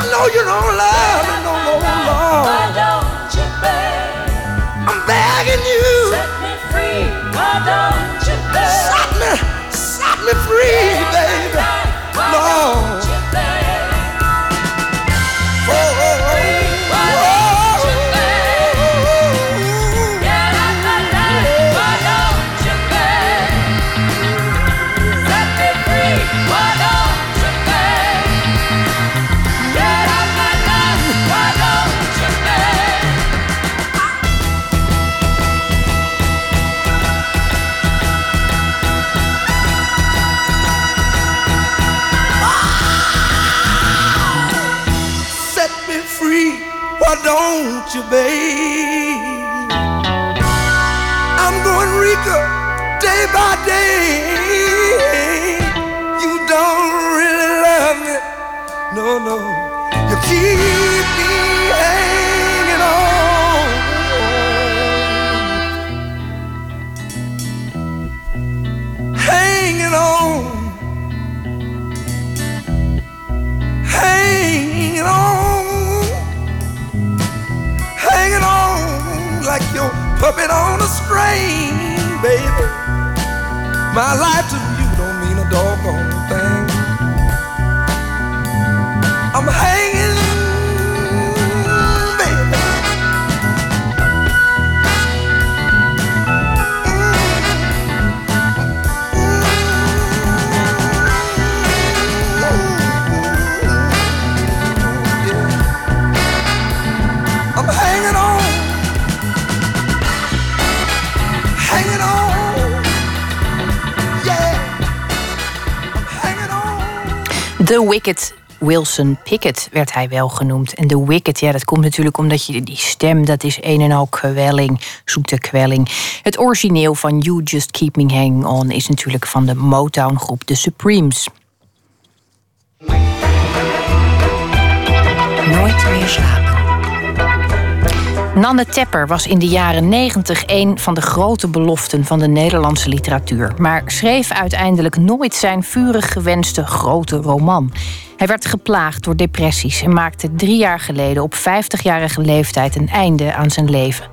don't know you don't love me no more. Why don't you, babe? I'm begging you. Set me free. Why don't you, babe? Set me, set me free, baby. Lord. baby. Puppet on a string, baby. My life The Wicked Wilson Pickett werd hij wel genoemd. En The Wicked, ja, dat komt natuurlijk omdat je die stem, dat is een en al kwelling, zoete kwelling. Het origineel van You Just Keep Me Hanging On is natuurlijk van de Motown-groep The Supremes. Nooit meer slapen. Nanne Tepper was in de jaren 90 een van de grote beloften van de Nederlandse literatuur, maar schreef uiteindelijk nooit zijn vurig gewenste grote roman. Hij werd geplaagd door depressies en maakte drie jaar geleden op 50-jarige leeftijd een einde aan zijn leven.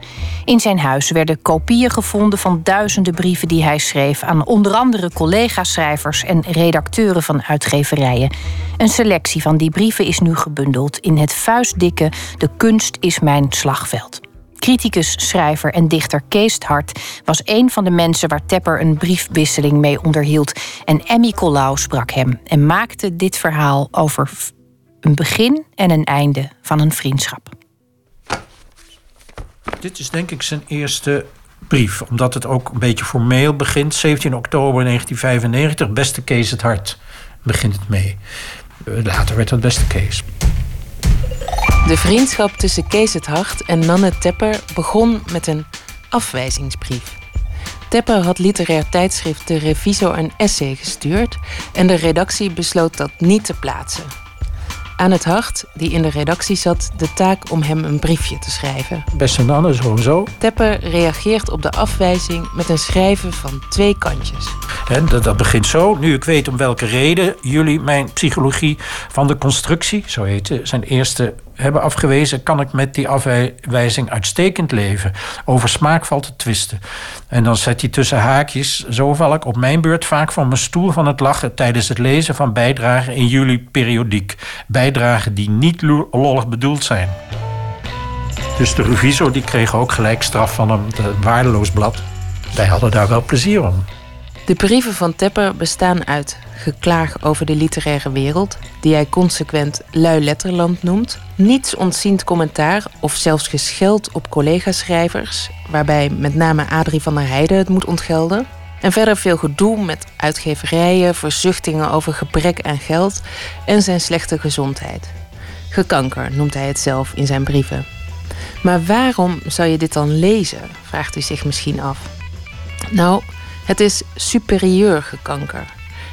In zijn huis werden kopieën gevonden van duizenden brieven die hij schreef aan onder andere collega-schrijvers en redacteuren van uitgeverijen. Een selectie van die brieven is nu gebundeld in het vuistdikke De kunst is mijn slagveld. Criticus, schrijver en dichter Kees Hart was een van de mensen waar Tepper een briefwisseling mee onderhield. En Emmy Collau sprak hem en maakte dit verhaal over een begin en een einde van een vriendschap. Dit is denk ik zijn eerste brief, omdat het ook een beetje formeel begint. 17 oktober 1995, beste Kees het Hart, begint het mee. Eh, Later werd het beste Kees. De vriendschap tussen Kees het Hart en Nanne Tepper begon met een afwijzingsbrief. Tepper had literair tijdschrift De Reviso een essay gestuurd en de redactie besloot dat niet te plaatsen. Aan het Hart, die in de redactie zat, de taak om hem een briefje te schrijven. Beste Nanne, zo en zo. Tepper reageert op de afwijzing met een schrijven van twee kantjes. Hè, dat, dat begint zo. Nu ik weet om welke reden jullie mijn psychologie van de constructie, zo heet het, zijn eerste hebben afgewezen, kan ik met die afwijzing uitstekend leven. Over smaak valt te twisten. En dan zet hij tussen haakjes. Zo val ik op mijn beurt vaak van mijn stoel van het lachen tijdens het lezen van bijdragen in jullie periodiek. Bijdragen die niet lo- lollig bedoeld zijn. Dus de revisor die kreeg ook gelijk straf van eh, waardeloos blad. Wij hadden daar wel plezier om. De brieven van Tepper bestaan uit geklaag over de literaire wereld, die hij consequent lui letterland noemt, niets ontziend commentaar of zelfs gescheld op collega-schrijvers, waarbij met name Adrie van der Heijden het moet ontgelden, en verder veel gedoe met uitgeverijen, verzuchtingen over gebrek aan geld en zijn slechte gezondheid. Gekanker noemt hij het zelf in zijn brieven. Maar waarom zou je dit dan lezen? vraagt u zich misschien af. Nou, het is superieur gekanker.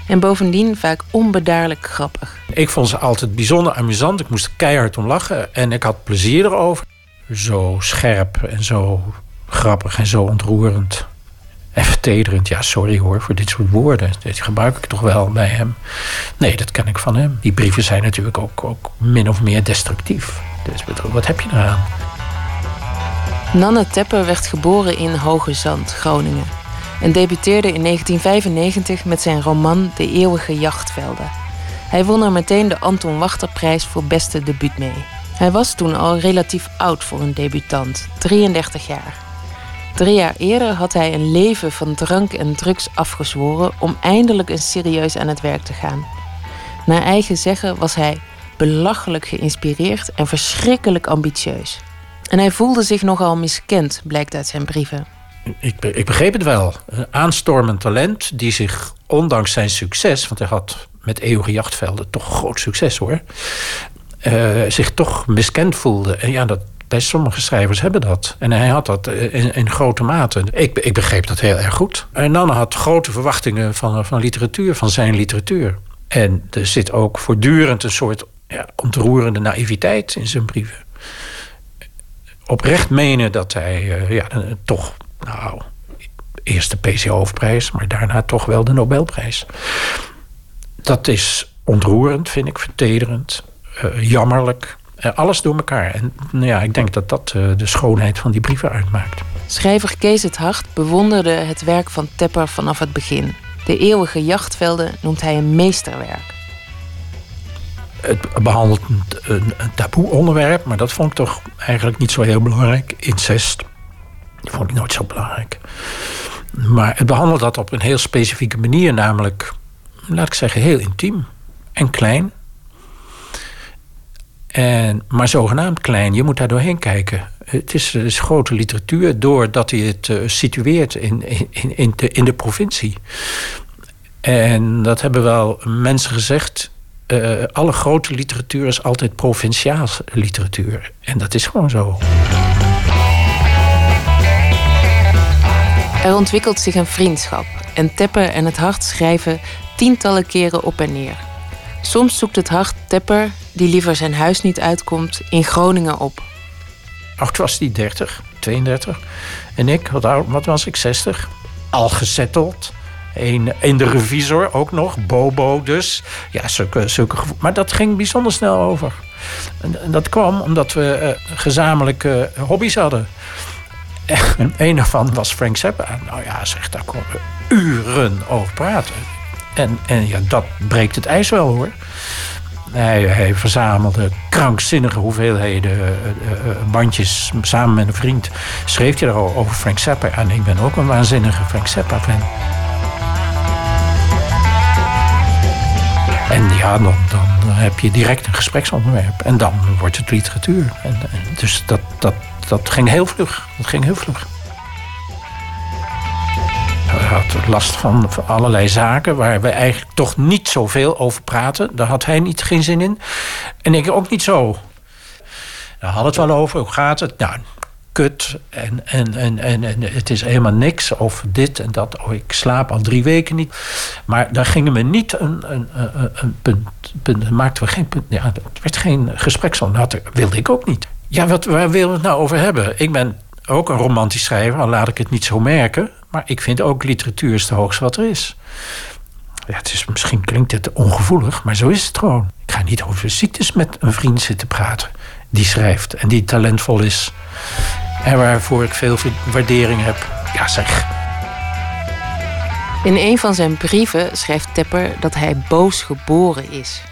En bovendien vaak onbedaarlijk grappig. Ik vond ze altijd bijzonder amusant. Ik moest er keihard om lachen en ik had plezier erover. Zo scherp en zo grappig en zo ontroerend. En vertederend. Ja, sorry hoor voor dit soort woorden. Dit gebruik ik toch wel bij hem. Nee, dat ken ik van hem. Die brieven zijn natuurlijk ook, ook min of meer destructief. Dus wat heb je eraan? Nanne Tepper werd geboren in Hoge Zand, Groningen. En debuteerde in 1995 met zijn roman De Eeuwige Jachtvelden. Hij won er meteen de Anton Wachterprijs voor beste debuut mee. Hij was toen al relatief oud voor een debutant, 33 jaar. Drie jaar eerder had hij een leven van drank en drugs afgezworen om eindelijk eens serieus aan het werk te gaan. Naar eigen zeggen was hij belachelijk geïnspireerd en verschrikkelijk ambitieus. En hij voelde zich nogal miskend, blijkt uit zijn brieven. Ik, ik begreep het wel. Een aanstormend talent die zich, ondanks zijn succes... want hij had met eeuwige jachtvelden toch groot succes hoor... eh, zich toch miskend voelde. En ja, dat Best sommige schrijvers hebben dat. En hij had dat in, in grote mate. Ik, ik begreep dat heel erg goed. En Nanne had grote verwachtingen van, van literatuur, van zijn literatuur. En er zit ook voortdurend een soort ja, ontroerende naïviteit in zijn brieven. Oprecht menen dat hij ja, toch, nou, eerst de PC-hoofdprijs, maar daarna toch wel de Nobelprijs. Dat is ontroerend, vind ik, vertederend, uh, jammerlijk. Uh, alles door elkaar. En nou ja, ik denk dat dat de schoonheid van die brieven uitmaakt. Schrijver Kees het Hart bewonderde het werk van Tepper vanaf het begin. De eeuwige jachtvelden noemt hij een meesterwerk. Het behandelt een, een taboe onderwerp, maar dat vond ik toch eigenlijk niet zo heel belangrijk. Incest. Dat vond ik nooit zo belangrijk. Maar het behandelt dat op een heel specifieke manier, namelijk, laat ik zeggen, heel intiem en klein. En, maar zogenaamd klein, je moet daar doorheen kijken. Het is, grote literatuur doordat hij het uh, situeert in, in, in, de, in de provincie. En dat hebben wel mensen gezegd. Uh, alle grote literatuur is altijd provinciaals literatuur. En dat is gewoon zo. Er ontwikkelt zich een vriendschap. En Tepper en het hart schrijven tientallen keren op en neer. Soms zoekt het hart Tepper, die liever zijn huis niet uitkomt, in Groningen op. Oud was die 30, 32. En ik, wat, wat was ik, 60? Al gezetteld. Een, in de revisor ook nog, Bobo dus. Ja, zulke, zulke Maar dat ging bijzonder snel over. En, en dat kwam omdat we uh, gezamenlijke hobby's hadden. En een daarvan was Frank Zappa. Nou ja, zeg, daar konden we uren over praten. En, en ja, dat breekt het ijs wel hoor. Hij, verzamelde krankzinnige hoeveelheden uh, uh, bandjes. Samen met een vriend schreef hij er over Frank Zappa. En ik ben ook een waanzinnige Frank Zappa-fan. Ja, dan, dan heb je direct een gespreksonderwerp. En dan wordt het literatuur. En, dus dat, dat, dat ging heel vlug. Dat ging heel vlug. Hij had last van, allerlei zaken waar we eigenlijk toch niet zoveel over praten. Daar had hij niet geen zin in. En ik ook niet zo. Daar hadden het wel over. Hoe gaat het? Nou, kut. En, en, en, en, en het is helemaal niks. Of dit en dat. Oh, ik slaap al drie weken niet. Maar daar gingen we niet een, een, een, punt, punt. Maakten we geen punt. Ja, het werd geen gespreksonderwerp. Dat wilde ik ook niet. Ja, wat, waar willen we het nou over hebben? Ik ben ook een romantisch schrijver, al laat ik het niet zo merken. Maar ik vind ook literatuur is het hoogste wat er is. Ja, het is, misschien klinkt het ongevoelig, maar zo is het gewoon. Ik ga niet over ziektes met een vriend zitten praten. Die schrijft en die talentvol is. En waarvoor ik veel waardering heb. Ja, zeg. In een van zijn brieven schrijft Tepper dat hij boos geboren is.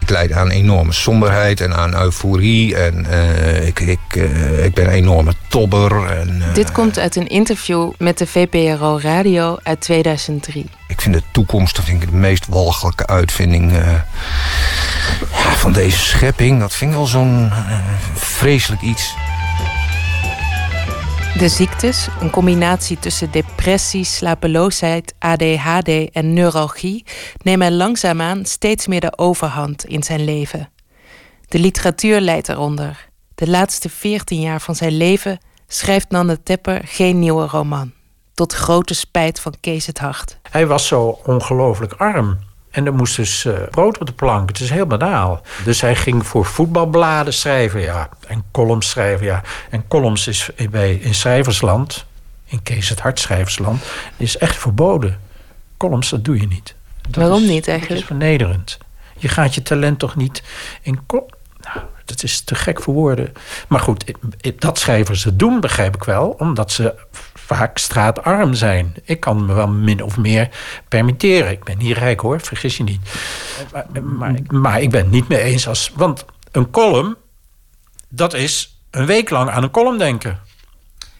Ik leid aan enorme somberheid en aan euforie. En uh, ik, ik, uh, ik ben een enorme tobber. En, uh, Dit komt uit een interview met de VPRO Radio uit 2003. Ik vind de toekomst dat vind ik de meest walgelijke uitvinding ja, van deze schepping. Dat vind ik wel zo'n vreselijk iets. De ziektes, een combinatie tussen depressie, slapeloosheid, ADHD en neuralgie, nemen langzaamaan steeds meer de overhand in zijn leven. De literatuur leidt eronder. De laatste 14 jaar van zijn leven schrijft Nanne Tepper geen nieuwe roman. Tot grote spijt van Kees het Hart. Hij was zo ongelooflijk arm. En er moest dus uh, brood op de plank. Het is heel banaal. Dus hij ging voor voetbalbladen schrijven, ja. En columns schrijven, ja. En columns is bij, in schrijversland, in Kees het Hart schrijversland, is echt verboden. Columns, dat doe je niet. Dat Waarom is, niet eigenlijk? Dat is vernederend. Je gaat je talent toch niet in... Nou, dat is te gek voor woorden. Maar goed, dat schrijvers het doen, begrijp ik wel. Omdat ze vaak straatarm zijn. Ik kan me wel min of meer permitteren. Ik ben niet rijk hoor, vergis je niet. Maar, maar, maar ik ben het niet mee eens als... Want een column, dat is een week lang aan een column denken.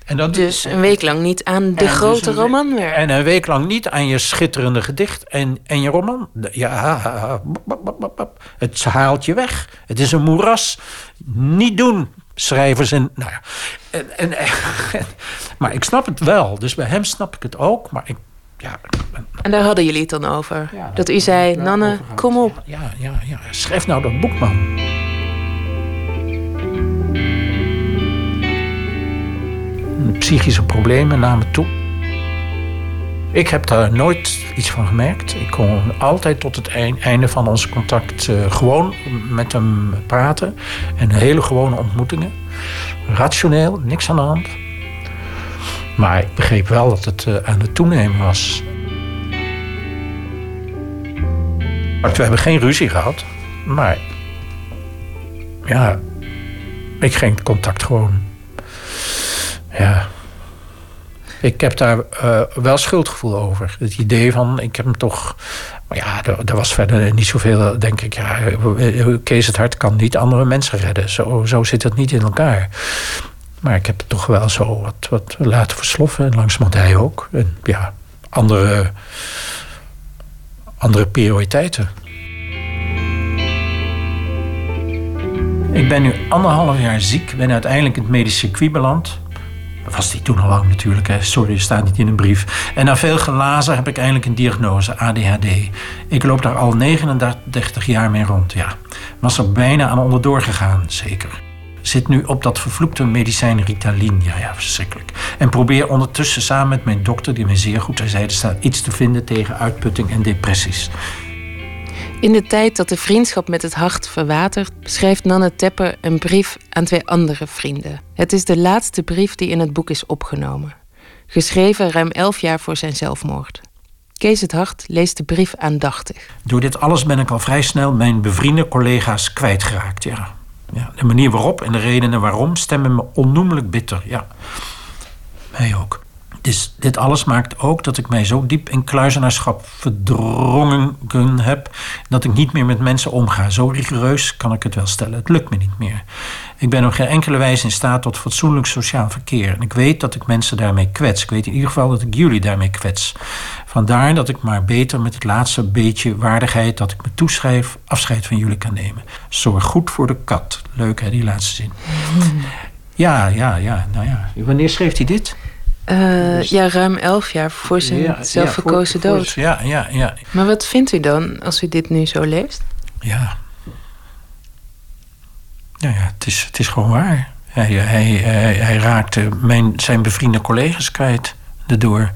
En dat, dus een week lang niet aan de grote dus roman werken. En een week lang niet aan je schitterende gedicht en, en je roman. Ja, het haalt je weg. Het is een moeras. Niet doen, schrijvers. En, nou ja, en, en, *laughs* maar ik snap het wel. Dus bij hem snap ik het ook. Maar ik, ja. En daar hadden jullie het dan over? Dat, u zei, Nanne, kom op. Ja, ja, ja, Schrijf nou dat boek, man. Psychische problemen namen toe. Ik heb daar nooit iets van gemerkt. Ik kon altijd tot het einde van ons contact uh, gewoon met hem praten. En hele gewone ontmoetingen. Rationeel, niks aan de hand. Maar ik begreep wel dat het uh, aan het toenemen was. We hebben geen ruzie gehad. Maar ja, ik ging contact gewoon. Ja, ik heb daar uh, wel schuldgevoel over. Het idee van, ik heb hem toch... Ja, er, was verder niet zoveel, denk ik. Ja, Kees het Hart kan niet andere mensen redden. Zo, zo zit het niet in elkaar. Maar ik heb het toch wel zo wat, wat laten versloffen. En langzamerhand hij ook. En ja, andere, andere prioriteiten. Ik ben nu anderhalf jaar ziek. Ben uiteindelijk in het medisch circuit beland was die toen al lang natuurlijk, hè. sorry, staat niet in een brief. En na veel gelazen heb ik eindelijk een diagnose, ADHD. Ik loop daar al 39 jaar mee rond, ja. Was er bijna aan onderdoor gegaan, zeker. Zit nu op dat vervloekte medicijn Ritalin, ja, ja, verschrikkelijk. En probeer ondertussen samen met mijn dokter, die me zeer goed er staat iets te vinden tegen uitputting en depressies. In de tijd dat de vriendschap met het hart verwatert, schrijft Nanne Tepper een brief aan twee andere vrienden. Het is de laatste brief die in het boek is opgenomen. Geschreven ruim elf jaar voor zijn zelfmoord. Kees het Hart leest de brief aandachtig. Door dit alles ben ik al vrij snel mijn bevriende collega's kwijtgeraakt. Ja. Ja, de manier waarop en de redenen waarom stemmen me onnoemelijk bitter. Ja, mij ook. Dus dit alles maakt ook dat ik mij zo diep in kluizenaarschap verdrongen heb... dat ik niet meer met mensen omga. Zo rigoureus kan ik het wel stellen. Het lukt me niet meer. Ik ben op geen enkele wijze in staat tot fatsoenlijk sociaal verkeer. En ik weet dat ik mensen daarmee kwets. Ik weet in ieder geval dat ik jullie daarmee kwets. Vandaar dat ik maar beter met het laatste beetje waardigheid dat ik me toeschrijf... afscheid van jullie kan nemen. Zorg goed voor de kat. Leuk hè, die laatste zin. Ja, ja, ja. Nou ja. Wanneer schreef hij dit? Uh, ja, ruim elf jaar voor zijn zelfverkozen dood. ja, ja, ja. Maar wat vindt u dan als u dit nu zo leest? Ja. Nou ja, het is, het is gewoon waar. Hij, hij, hij, hij raakte mijn, zijn bevriende collega's kwijt erdoor.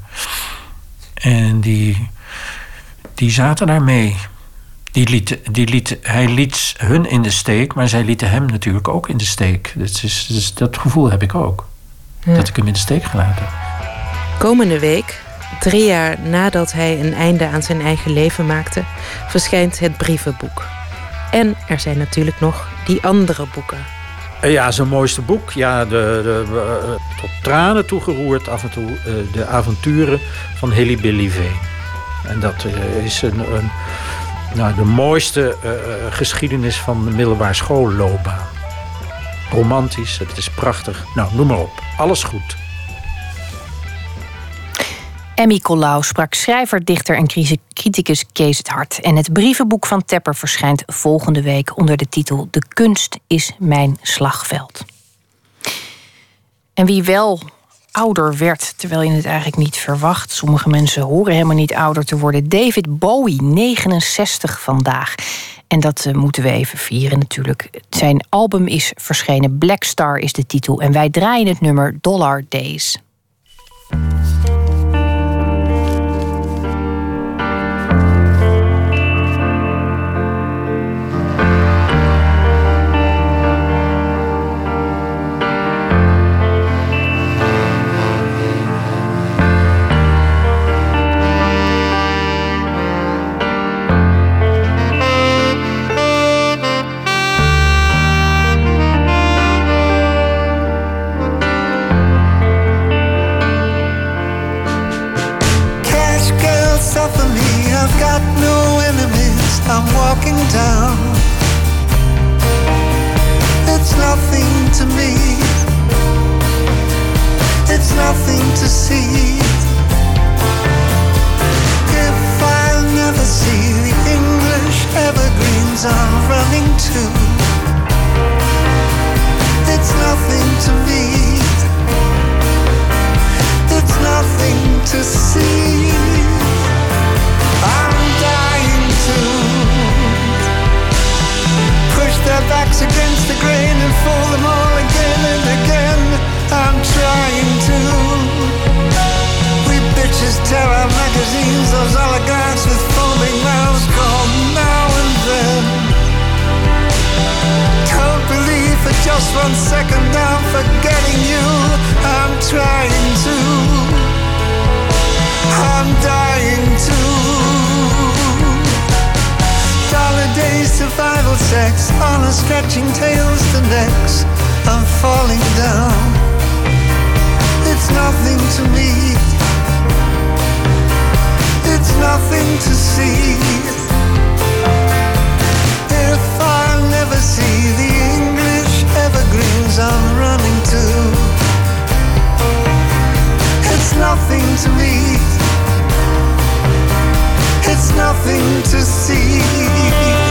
En die, die zaten daarmee. Die liet, die liet, hij liet hun in de steek, maar zij lieten hem natuurlijk ook in de steek. Dat, is, dus dat gevoel heb ik ook. Dat ik hem in de steek gelaten Komende week, drie jaar nadat hij een einde aan zijn eigen leven maakte, verschijnt het brievenboek. En er zijn natuurlijk nog die andere boeken. Eh, ja, zijn mooiste boek. Ja, de, de, uh, tot tranen toegeroerd af en toe. Uh, de avonturen van Hilly Billy Veen. En dat is een, een, nou, de mooiste geschiedenis van de middelbare schoolloopbaan. Romantisch, het is prachtig. Nou, noem maar op. Alles goed. Emmy Collau sprak schrijver, dichter en criticus Kees het Hart. En het brievenboek van Tepper verschijnt volgende week onder de titel De kunst is mijn slagveld. En wie wel ouder werd, terwijl je het eigenlijk niet verwacht. Sommige mensen horen helemaal niet ouder te worden. David Bowie, 69 vandaag. En dat eh, moeten we even vieren natuurlijk. Zijn album is verschenen, Black Star is de titel. En wij draaien het nummer Dollar Days. Walking down. It's nothing to me. It's nothing to see. If I never see the English evergreens I'm running to, it's nothing to me. It's nothing to see. their backs against the grain and fool them all again and again. I'm trying to. We bitches tear our magazines, those oligarchs with foaming mouths call now and then. Don't believe for just one second I'm forgetting you. I'm trying to. I'm dying to. Dollar days, survival sex, honor stretching tails to necks. I'm falling down. It's nothing to me. It's nothing to see. If I'll never see the English evergreens I'm running to, it's nothing to me. It's nothing to see.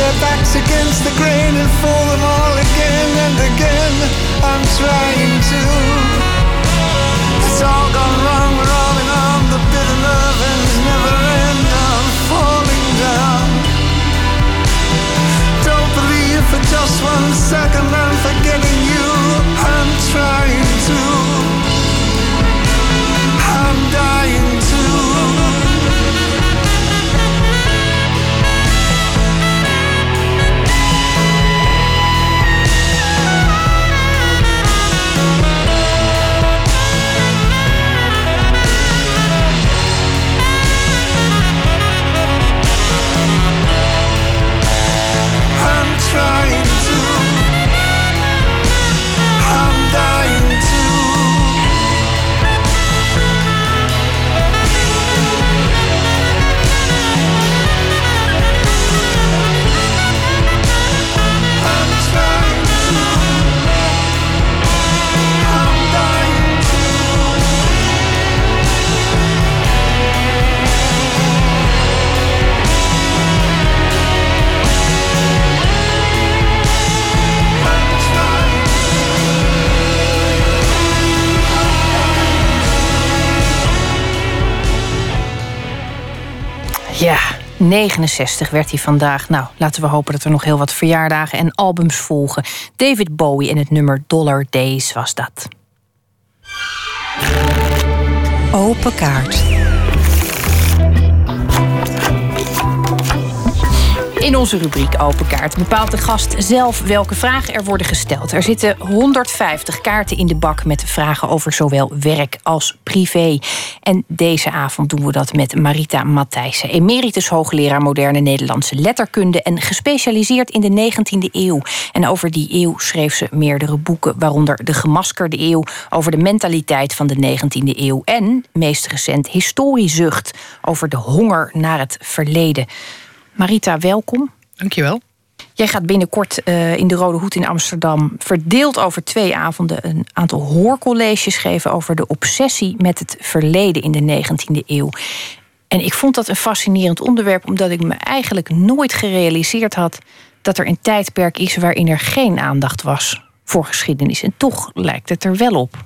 Their backs against the grain and fool them all again and again. I'm trying to. It's all gone wrong. We're all in on the bitter love ends never end. I'm falling down. Don't believe for just one second I'm forgetting you. Ja, 69 werd hij vandaag. Nou, laten we hopen dat er nog heel wat verjaardagen en albums volgen. David Bowie en het nummer Dollar Days was dat. Open kaart. In onze rubriek Open Kaart bepaalt de gast zelf welke vragen er worden gesteld. Er zitten 150 kaarten in de bak met vragen over zowel werk als privé. En deze avond doen we dat met Marita Matthijssen, emeritus hoogleraar moderne Nederlandse letterkunde en gespecialiseerd in de 19e eeuw. En over die eeuw schreef ze meerdere boeken, waaronder De Gemaskerde Eeuw over de mentaliteit van de 19e eeuw en meest recent Historiezucht over de honger naar het verleden. Marita, welkom. Dankjewel. Jij gaat binnenkort uh, in de Rode Hoed in Amsterdam... verdeeld over twee avonden een aantal hoorcolleges geven... over de obsessie met het verleden in de 19e eeuw. En ik vond dat een fascinerend onderwerp... omdat ik me eigenlijk nooit gerealiseerd had... dat er een tijdperk is waarin er geen aandacht was voor geschiedenis. En toch lijkt het er wel op.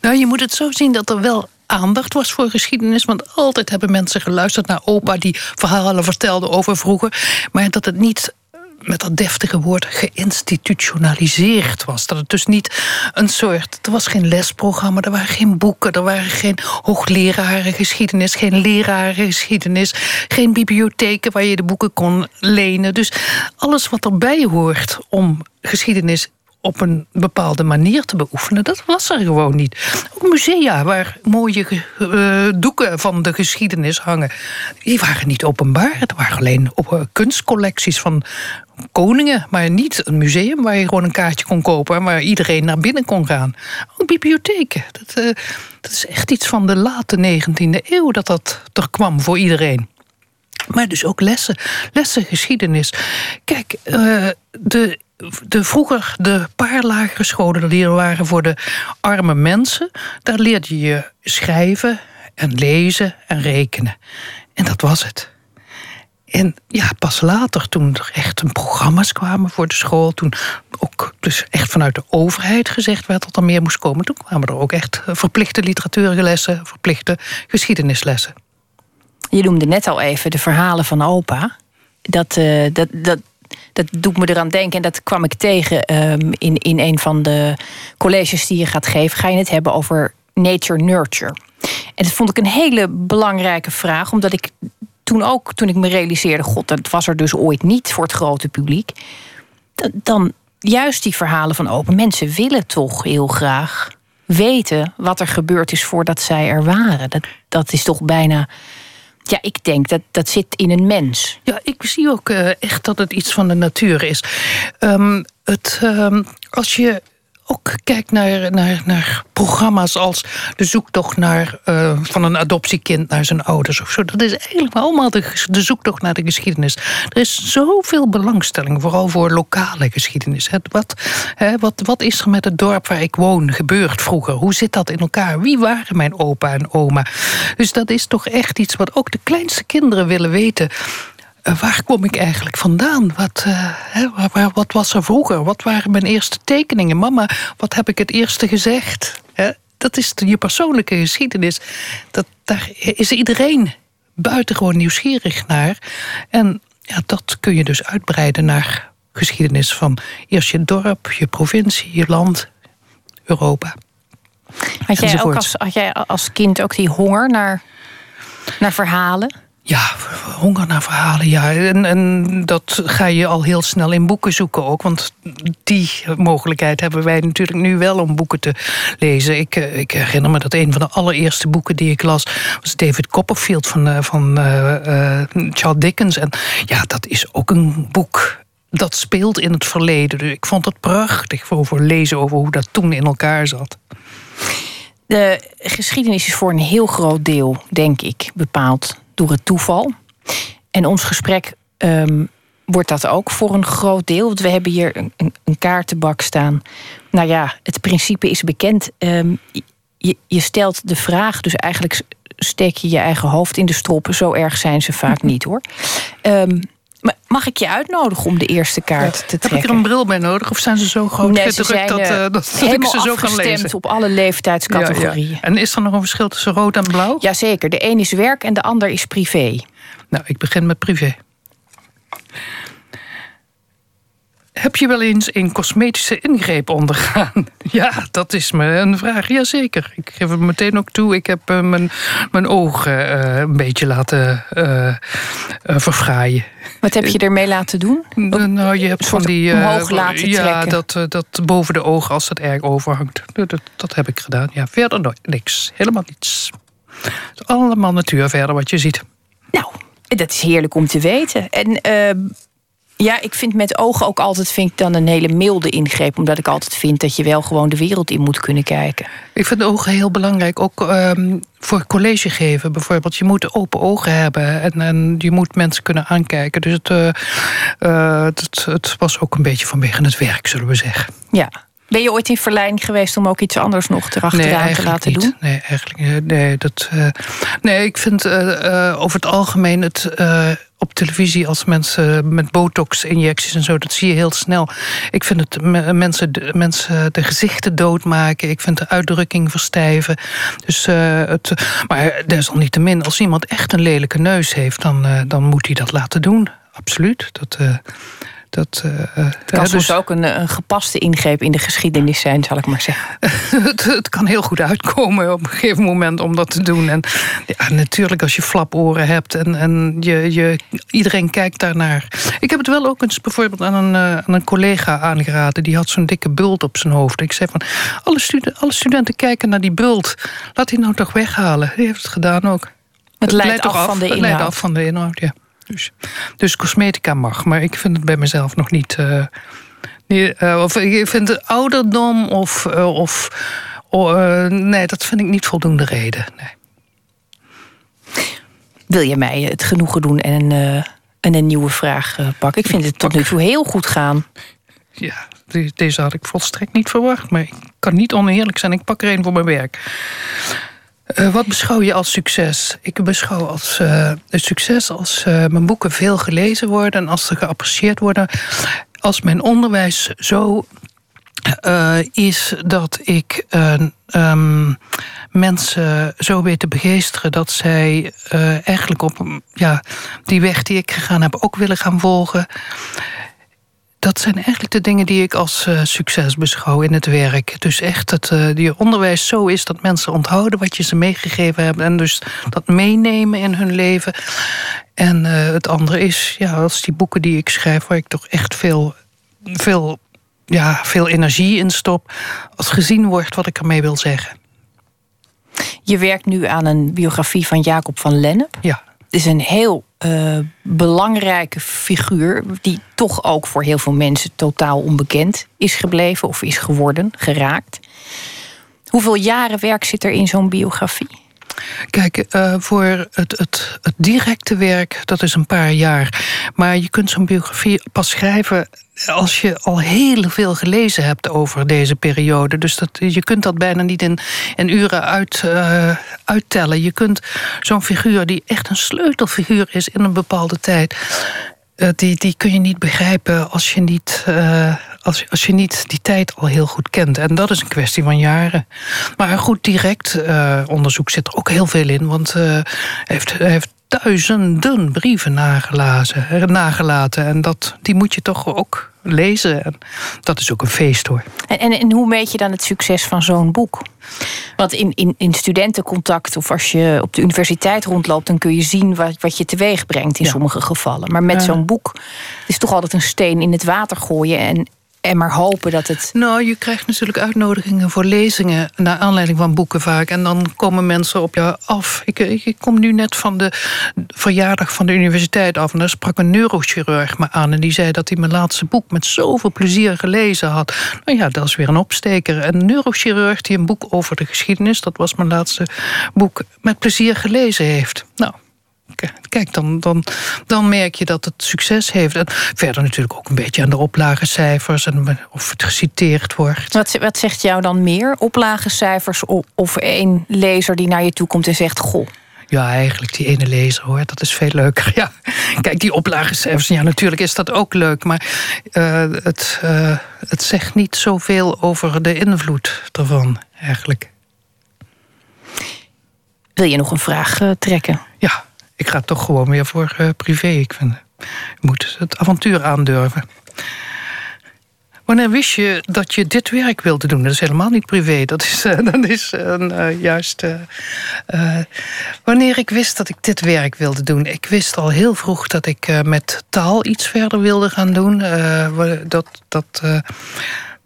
Nou, je moet het zo zien dat er wel aandacht was voor geschiedenis. Want altijd hebben mensen geluisterd naar opa die verhalen vertelde over vroeger. Maar dat het niet met dat deftige woord geïnstitutionaliseerd was. Dat het dus niet een soort. Er was geen lesprogramma, er waren geen boeken, er waren geen hoogleraren geschiedenis, geen leraren geschiedenis, geen bibliotheken waar je de boeken kon lenen. Dus alles wat erbij hoort om geschiedenis op een bepaalde manier te beoefenen, dat was er gewoon niet. Ook musea waar mooie uh, doeken van de geschiedenis hangen, die waren niet openbaar. Het waren alleen op uh, kunstcollecties van koningen, maar niet een museum waar je gewoon een kaartje kon kopen en waar iedereen naar binnen kon gaan. Ook bibliotheken. Dat, uh, dat is echt iets van de late 19e eeuw dat dat er kwam voor iedereen. Maar dus ook lessen, lessen geschiedenis. Kijk, de de, vroeger de paar lagere scholen die er waren voor de arme mensen, daar leerde je schrijven en lezen en rekenen. En dat was het. En ja, pas later, toen er echt een programma's kwamen voor de school, toen ook dus echt vanuit de overheid gezegd werd dat er meer moest komen, toen kwamen er ook echt verplichte literatuurlessen, verplichte geschiedenislessen. Je noemde net al even de verhalen van opa. Dat, uh, dat, dat, dat doet me eraan denken. En dat kwam ik tegen um, in, in een van de colleges die je gaat geven. Ga je het hebben over nature nurture. En dat vond ik een hele belangrijke vraag, omdat ik toen ook, toen ik me realiseerde, god, dat was er dus ooit niet voor het grote publiek. Dan juist die verhalen van open mensen willen toch heel graag weten wat er gebeurd is voordat zij er waren. Dat, dat is toch bijna. Ja, ik denk dat dat zit in een mens. Ja, ik zie ook uh, echt dat het iets van de natuur is. Um, het, um, als je ook kijk naar, naar, naar programma's als de zoektocht naar, uh, van een adoptiekind naar zijn ouders of zo. Dat is eigenlijk allemaal de, de zoektocht naar de geschiedenis. Er is zoveel belangstelling, vooral voor lokale geschiedenis. Wat, hè, wat, wat is er met het dorp waar ik woon gebeurd vroeger? Hoe zit dat in elkaar? Wie waren mijn opa en oma? Dus dat is toch echt iets wat ook de kleinste kinderen willen weten. Eh, waar kom ik eigenlijk vandaan? Wat, uh, waar, wat was er vroeger? Wat waren mijn eerste tekeningen? Mama, wat heb ik het eerste gezegd? dat is je persoonlijke geschiedenis. Dat, daar is iedereen buitengewoon nieuwsgierig naar. En ja, dat kun je dus uitbreiden naar geschiedenis van eerst je dorp, je provincie, je land, Europa. Had jij, ook als, had jij als kind ook die honger naar, naar verhalen? Ja, honger naar verhalen, ja. En, en, dat ga je al heel snel in boeken zoeken ook. Want die mogelijkheid hebben wij natuurlijk nu wel om boeken te lezen. Ik, eh, ik herinner me dat een van de allereerste boeken die ik las... was David Copperfield van, eh, van uh, Charles Dickens. En ja, dat is ook een boek dat speelt in het verleden. Dus ik vond het prachtig voor lezen over hoe dat toen in elkaar zat. De geschiedenis is voor een heel groot deel, denk ik, bepaald door het toeval. En ons gesprek um, wordt dat ook voor een groot deel. Want we hebben hier een, een, kaartenbak staan. Nou ja, het principe is bekend. Um, je, je stelt de vraag, dus eigenlijk steek je je eigen hoofd in de strop. Zo erg zijn ze vaak *laughs* niet hoor. Um, Mag ik je uitnodigen om de eerste kaart te trekken? Heb ik er een bril bij nodig of zijn ze zo groot nee, ze zijn, dat, uh, dat, dat ik ze zo kan lezen? op alle leeftijdscategorieën. Ja, ja. En is er nog een verschil tussen rood en blauw? Jazeker, de een is werk en de ander is privé. Nou, ik begin met privé. Heb je wel eens een cosmetische ingreep ondergaan? *laughs* Ja, dat is me een vraag. Jazeker. Ik geef het meteen ook toe. Ik heb uh, mijn, mijn ogen uh, een beetje laten uh, verfraaien. Wat heb je ermee laten doen? nou, je hebt van die. omhoog laten ja, trekken. dat, dat boven de ogen als het erg overhangt. Dat, dat heb ik gedaan. Ja, verder nooit, niks. Helemaal niets. Het is allemaal natuur verder wat je ziet. Nou, dat is heerlijk om te weten. En ja, ik vind met ogen ook altijd vind ik dan een hele milde ingreep. Omdat ik altijd vind dat je wel gewoon de wereld in moet kunnen kijken. Ik vind ogen heel belangrijk. Ook um, voor college geven bijvoorbeeld. Je moet open ogen hebben. En, en je moet mensen kunnen aankijken. Dus het, uh, uh, het, het was ook een beetje vanwege het werk, zullen we zeggen. Ja, ben je ooit in verleiding geweest om ook iets anders nog erachteraan nee, te laten niet. doen? Nee, eigenlijk nee. Dat, uh, nee, ik vind uh, uh, over het algemeen het op televisie als mensen met botox-injecties en zo, dat zie je heel snel. Ik vind het mensen, de, mensen de gezichten doodmaken. Ik vind de uitdrukking verstijven. Dus, het, maar desalniettemin, als iemand echt een lelijke neus heeft, dan, dan moet hij dat laten doen. Absoluut. Dat, dat, uh, het kan dus ook een, een, gepaste ingreep in de geschiedenis zijn, zal ik maar zeggen. *laughs* het, het, kan heel goed uitkomen op een gegeven moment om dat te doen. En ja, natuurlijk als je flaporen hebt en, en je, je, iedereen kijkt daarnaar. Ik heb het wel ook eens bijvoorbeeld aan een, aan een collega aangeraden. Die had zo'n dikke bult op zijn hoofd. Ik zei van, alle, studen, alle studenten kijken naar die bult. Laat die nou toch weghalen. Die heeft het gedaan ook. Het, het leidt, leidt af, af van de inhoud. Het leidt af van de inhoud, ja. Dus, dus cosmetica mag, maar ik vind het bij mezelf nog niet. Uh, uh, of ik vind het ouderdom of. Uh, of nee, dat vind ik niet voldoende reden. Nee. Wil je mij het genoegen doen en een, en een nieuwe vraag pakken? Ik vind het tot nu toe heel goed gaan. Ja, deze had ik volstrekt niet verwacht. Maar ik kan niet oneerlijk zijn. Ik pak er een voor mijn werk. Uh, wat beschouw je als succes? Ik beschouw als uh, succes als uh, mijn boeken veel gelezen worden en als ze geapprecieerd worden. Als mijn onderwijs zo is dat ik um, mensen zo weet te begeesteren dat zij eigenlijk op ja, die weg die ik gegaan heb ook willen gaan volgen dat zijn eigenlijk de dingen die ik als uh, succes beschouw in het werk. Dus echt dat uh, je onderwijs zo is dat mensen onthouden wat je ze meegegeven hebt. En dus dat meenemen in hun leven. En uh, het andere is, ja, als die boeken die ik schrijf, waar ik toch echt veel, veel, ja, veel energie in stop. Als gezien wordt wat ik ermee wil zeggen. Je werkt nu aan een biografie van Jacob van Lennep. Ja. Het is een heel uh, belangrijke figuur, die toch ook voor heel veel mensen totaal onbekend is gebleven of is geworden, geraakt. Hoeveel jaren werk zit er in zo'n biografie? Kijk, uh, voor het, het, het, directe werk, dat is een paar jaar. Maar je kunt zo'n biografie pas schrijven als je al heel veel gelezen hebt over deze periode. Dus dat, je kunt dat bijna niet in, in uren uit, uh, uittellen. Je kunt zo'n figuur die echt een sleutelfiguur is in een bepaalde tijd... Uh, die, die kun je niet begrijpen als je niet, als, als je niet die tijd al heel goed kent. En dat is een kwestie van jaren. Maar goed, direct onderzoek zit er ook heel veel in. Want hij heeft, heeft duizenden brieven nagelaten. nagelaten en dat, die moet je toch ook lezen. En dat is ook een feest hoor. En, en, en hoe meet je dan het succes van zo'n boek? Want in, in, in studentencontact of als je op de universiteit rondloopt, dan kun je zien wat, wat je teweeg brengt in sommige gevallen. Maar met zo'n boek is toch altijd een steen in het water gooien. En, en maar hopen dat het. Nou, je krijgt natuurlijk uitnodigingen voor lezingen naar aanleiding van boeken vaak. En dan komen mensen op jou af. Ik, ik kom nu net van de verjaardag van de universiteit af. En daar sprak een neurochirurg me aan. En die zei dat hij mijn laatste boek met zoveel plezier gelezen had. Nou ja, dat is weer een opsteker. Een neurochirurg die een boek over de geschiedenis, dat was mijn laatste boek, met plezier gelezen heeft. Nou, Kijk, dan, dan, dan merk je dat het succes heeft. En verder natuurlijk ook een beetje aan de oplagecijfers en of het geciteerd wordt. Wat, wat zegt jou dan meer? Oplagecijfers of één lezer die naar je toe komt en zegt: Goh. Ja, eigenlijk die ene lezer hoor. Dat is veel leuker. *laughs* Ja. Kijk, die oplagecijfers, ja, natuurlijk is dat ook leuk. Maar uh, het, uh, het zegt niet zoveel over de invloed ervan, eigenlijk. Wil je nog een vraag uh, trekken? Ik ga toch gewoon weer voor uh, privé. Ik vind, je moet het avontuur aandurven. Wanneer wist je dat je dit werk wilde doen? Dat is helemaal niet privé. Dat is, *laughs* uh, dat is uh, juist. wanneer ik wist dat ik dit werk wilde doen. Ik wist al heel vroeg dat ik met taal iets verder wilde gaan doen. dat. dat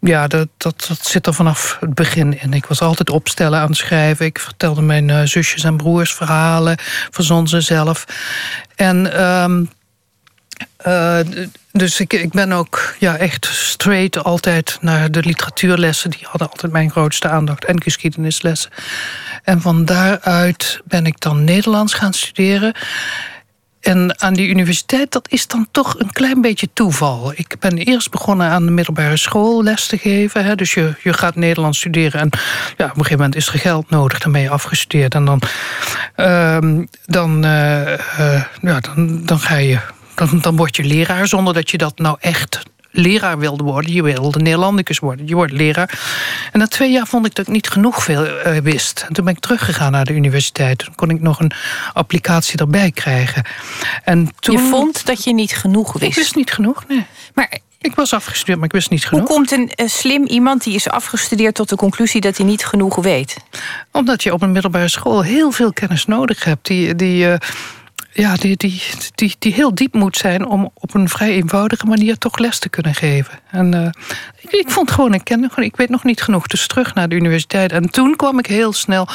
ja, dat, dat, zit er vanaf het begin in. Ik was altijd opstellen aan het schrijven. Ik vertelde mijn uh, zusjes en broers verhalen, verzon ze zelf. En um, uh, dus ik, ik ben ook ja, echt straight altijd naar de literatuurlessen. Die hadden altijd mijn grootste aandacht. En geschiedenislessen. En van daaruit ben ik dan Nederlands gaan studeren. En aan die universiteit, dat is dan toch een klein beetje toeval. Ik ben eerst begonnen aan de middelbare school les te geven. Hè. Dus je, je gaat Nederlands studeren en ja, op een gegeven moment is er geld nodig. Dan ben je afgestudeerd en dan, uh, dan, uh, uh, ja, dan, dan ga je dan, dan word je leraar zonder dat je dat nou echt leraar wilde worden. Je wilde Nederlandicus worden. Je wordt leraar. En na twee jaar vond ik dat ik niet genoeg veel uh, wist. En toen ben ik teruggegaan naar de universiteit. Toen kon ik nog een applicatie erbij krijgen. En toen... Je vond dat je niet genoeg wist? Ik wist niet genoeg, nee. Maar ik was afgestudeerd, maar ik wist niet genoeg. Hoe komt een, een, slim iemand die is afgestudeerd tot de conclusie dat hij niet genoeg weet? Omdat je op een middelbare school heel veel kennis nodig hebt. Die, die, uh, ja, die, die, die, die heel diep moet zijn om op een vrij eenvoudige manier toch les te kunnen geven. En uh, ik, ik, vond gewoon, ik ken ik weet nog niet genoeg, dus terug naar de universiteit. En toen kwam ik heel snel,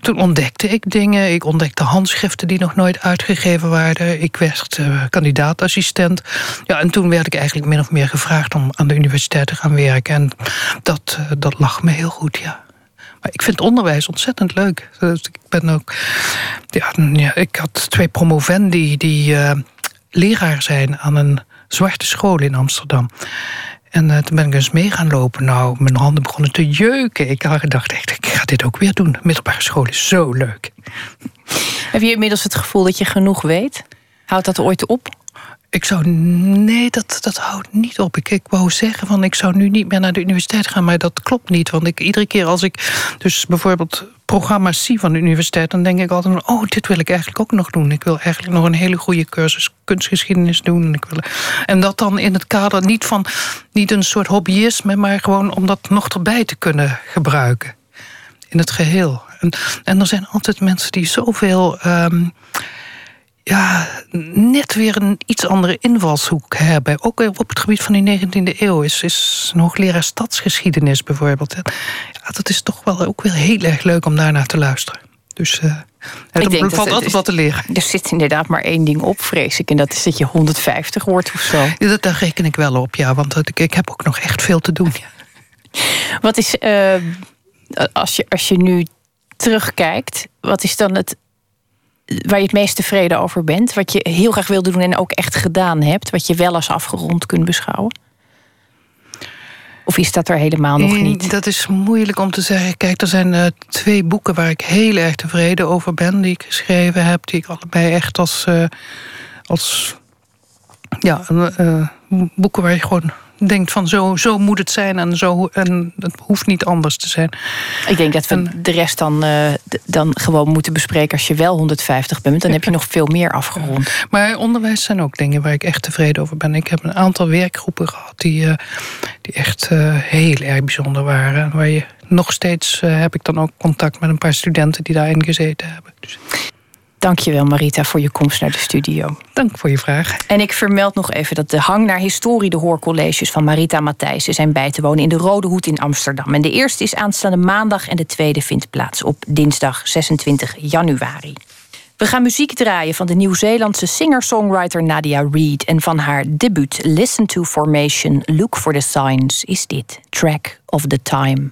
toen ontdekte ik dingen. Ik ontdekte handschriften die nog nooit uitgegeven waren. Ik werd uh, kandidaatassistent. Ja, en toen werd ik eigenlijk min of meer gevraagd om aan de universiteit te gaan werken. En dat, uh, dat lag me heel goed, ja. Ik vind onderwijs ontzettend leuk. Dus ik ben ook. Ja, ik had twee promovendi die uh, leraar zijn aan een zwarte school in Amsterdam. En uh, toen ben ik eens mee gaan lopen. Nou, mijn handen begonnen te jeuken. Ik had gedacht, echt, ik ga dit ook weer doen. Middelbare school is zo leuk. Heb je inmiddels het gevoel dat je genoeg weet? Houdt dat ooit op? Ik zou. Nee, dat, dat houdt niet op. Ik, ik wou zeggen van ik zou nu niet meer naar de universiteit gaan, maar dat klopt niet. Want ik iedere keer als ik dus bijvoorbeeld programma's zie van de universiteit, dan denk ik altijd: oh, dit wil ik eigenlijk ook nog doen. Ik wil eigenlijk nog een hele goede cursus kunstgeschiedenis doen. En, ik wil, en dat dan in het kader niet van niet een soort hobbyisme, maar gewoon om dat nog erbij te kunnen gebruiken. In het geheel. En, en er zijn altijd mensen die zoveel. Um, ja, net weer een iets andere invalshoek hebben. Ook op het gebied van die 19e eeuw is, is een hoogleraar stadsgeschiedenis bijvoorbeeld. Ja, dat is toch wel ook weer heel erg leuk om daarnaar te luisteren. Dus uh, er valt altijd is, wat te leren. Er zit inderdaad maar één ding op, vrees ik. En dat is dat je 150 wordt of zo. Ja, dat, daar reken ik wel op, ja. Want ik, ik heb ook nog echt veel te doen. Wat is, uh, als, je, als je nu terugkijkt, wat is dan het waar je het meest tevreden over bent? Wat je heel graag wilde doen en ook echt gedaan hebt? Wat je wel als afgerond kunt beschouwen? Of is dat er helemaal nog niet? Dat is moeilijk om te zeggen. Kijk, er zijn uh, twee boeken waar ik heel erg tevreden over ben, die ik geschreven heb, die ik allebei echt als, uh, als ja, uh, boeken waar je gewoon denkt van zo, zo moet het zijn en, zo, en het hoeft niet anders te zijn. Ik denk dat we de rest dan, uh, dan gewoon moeten bespreken als je wel 150 bent. Dan heb je nog veel meer afgerond. Maar onderwijs zijn ook dingen waar ik echt tevreden over ben. Ik heb een aantal werkgroepen gehad die, uh, die echt uh, heel erg bijzonder waren. Waar je nog steeds heb ik dan ook contact met een paar studenten die daarin gezeten hebben. Dus. Dankjewel Marita voor je komst naar de studio. Dank voor je vraag. En ik vermeld nog even dat de hang naar historie de hoorcolleges van Marita Matthijssen zijn bij te wonen in de Rode Hoed in Amsterdam. En de eerste is aanstaande maandag en de tweede vindt plaats op dinsdag 26 januari. We gaan muziek draaien van de Nieuw-Zeelandse singer-songwriter Nadia Reid. En van haar debuut Listen to Formation, Look for the Signs is dit Track of the Time.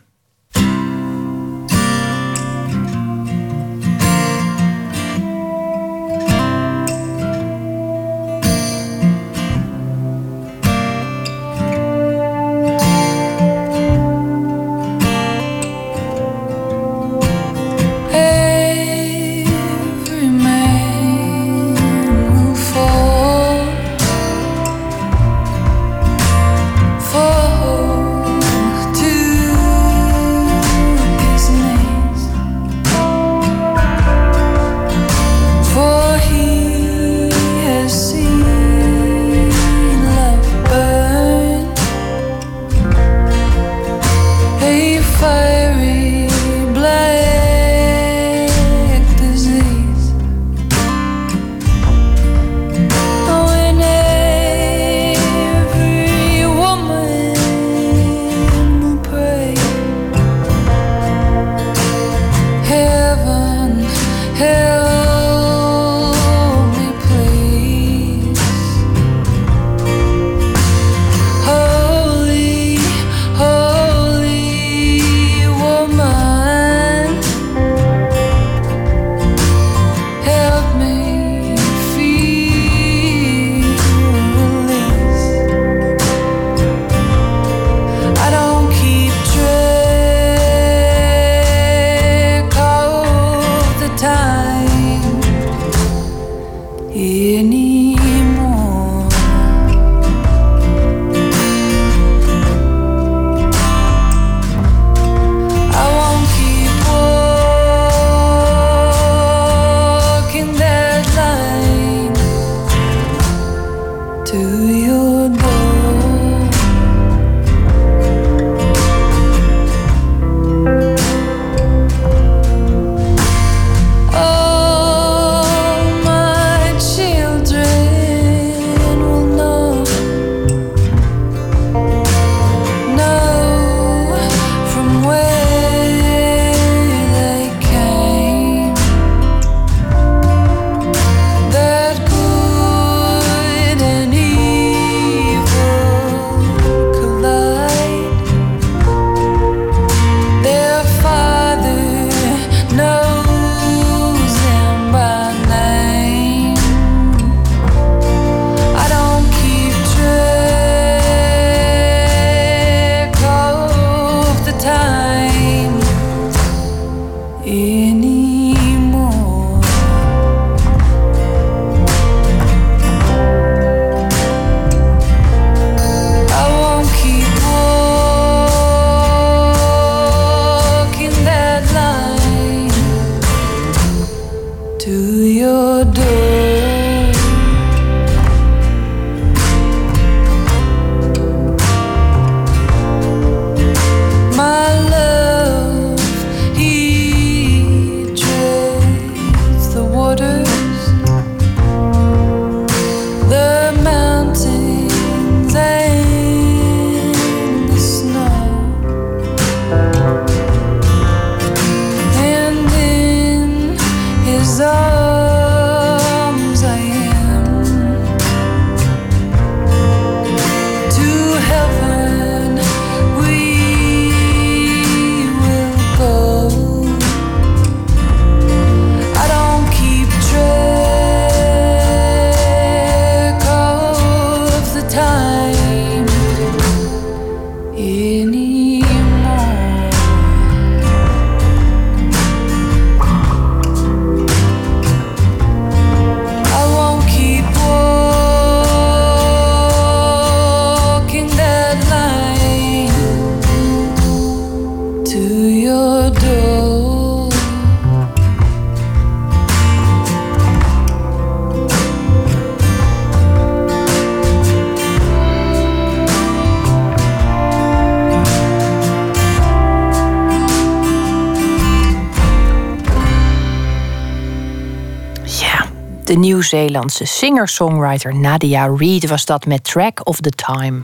Nieuw-Zeelandse singer-songwriter Nadia Reid was dat met Track of the Time.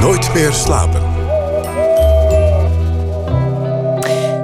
Nooit meer slapen.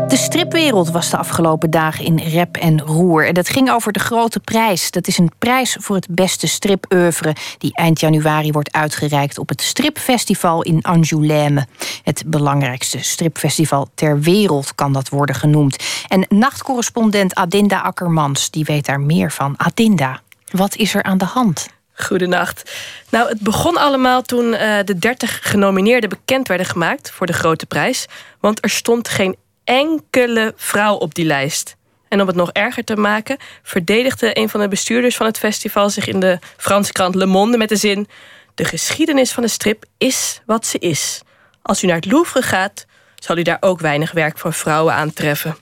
De stripwereld was de afgelopen dagen in rep en roer. En dat ging over de Grote Prijs. Dat is een prijs voor het beste stripeuvre... die eind januari wordt uitgereikt op het Stripfestival in Angoulême. Het belangrijkste stripfestival ter wereld kan dat worden genoemd. En nachtcorrespondent Adinda Akkermans die weet daar meer van. Adinda, wat is er aan de hand? Goedenacht. Nou, het begon allemaal toen uh, de 30 genomineerden bekend werden gemaakt voor de grote prijs. Want er stond geen enkele vrouw op die lijst. En om het nog erger te maken, verdedigde een van de bestuurders van het festival zich in de Franse krant Le Monde met de zin: De geschiedenis van de strip is wat ze is. Als u naar het Louvre gaat, zal u daar ook weinig werk van vrouwen aantreffen.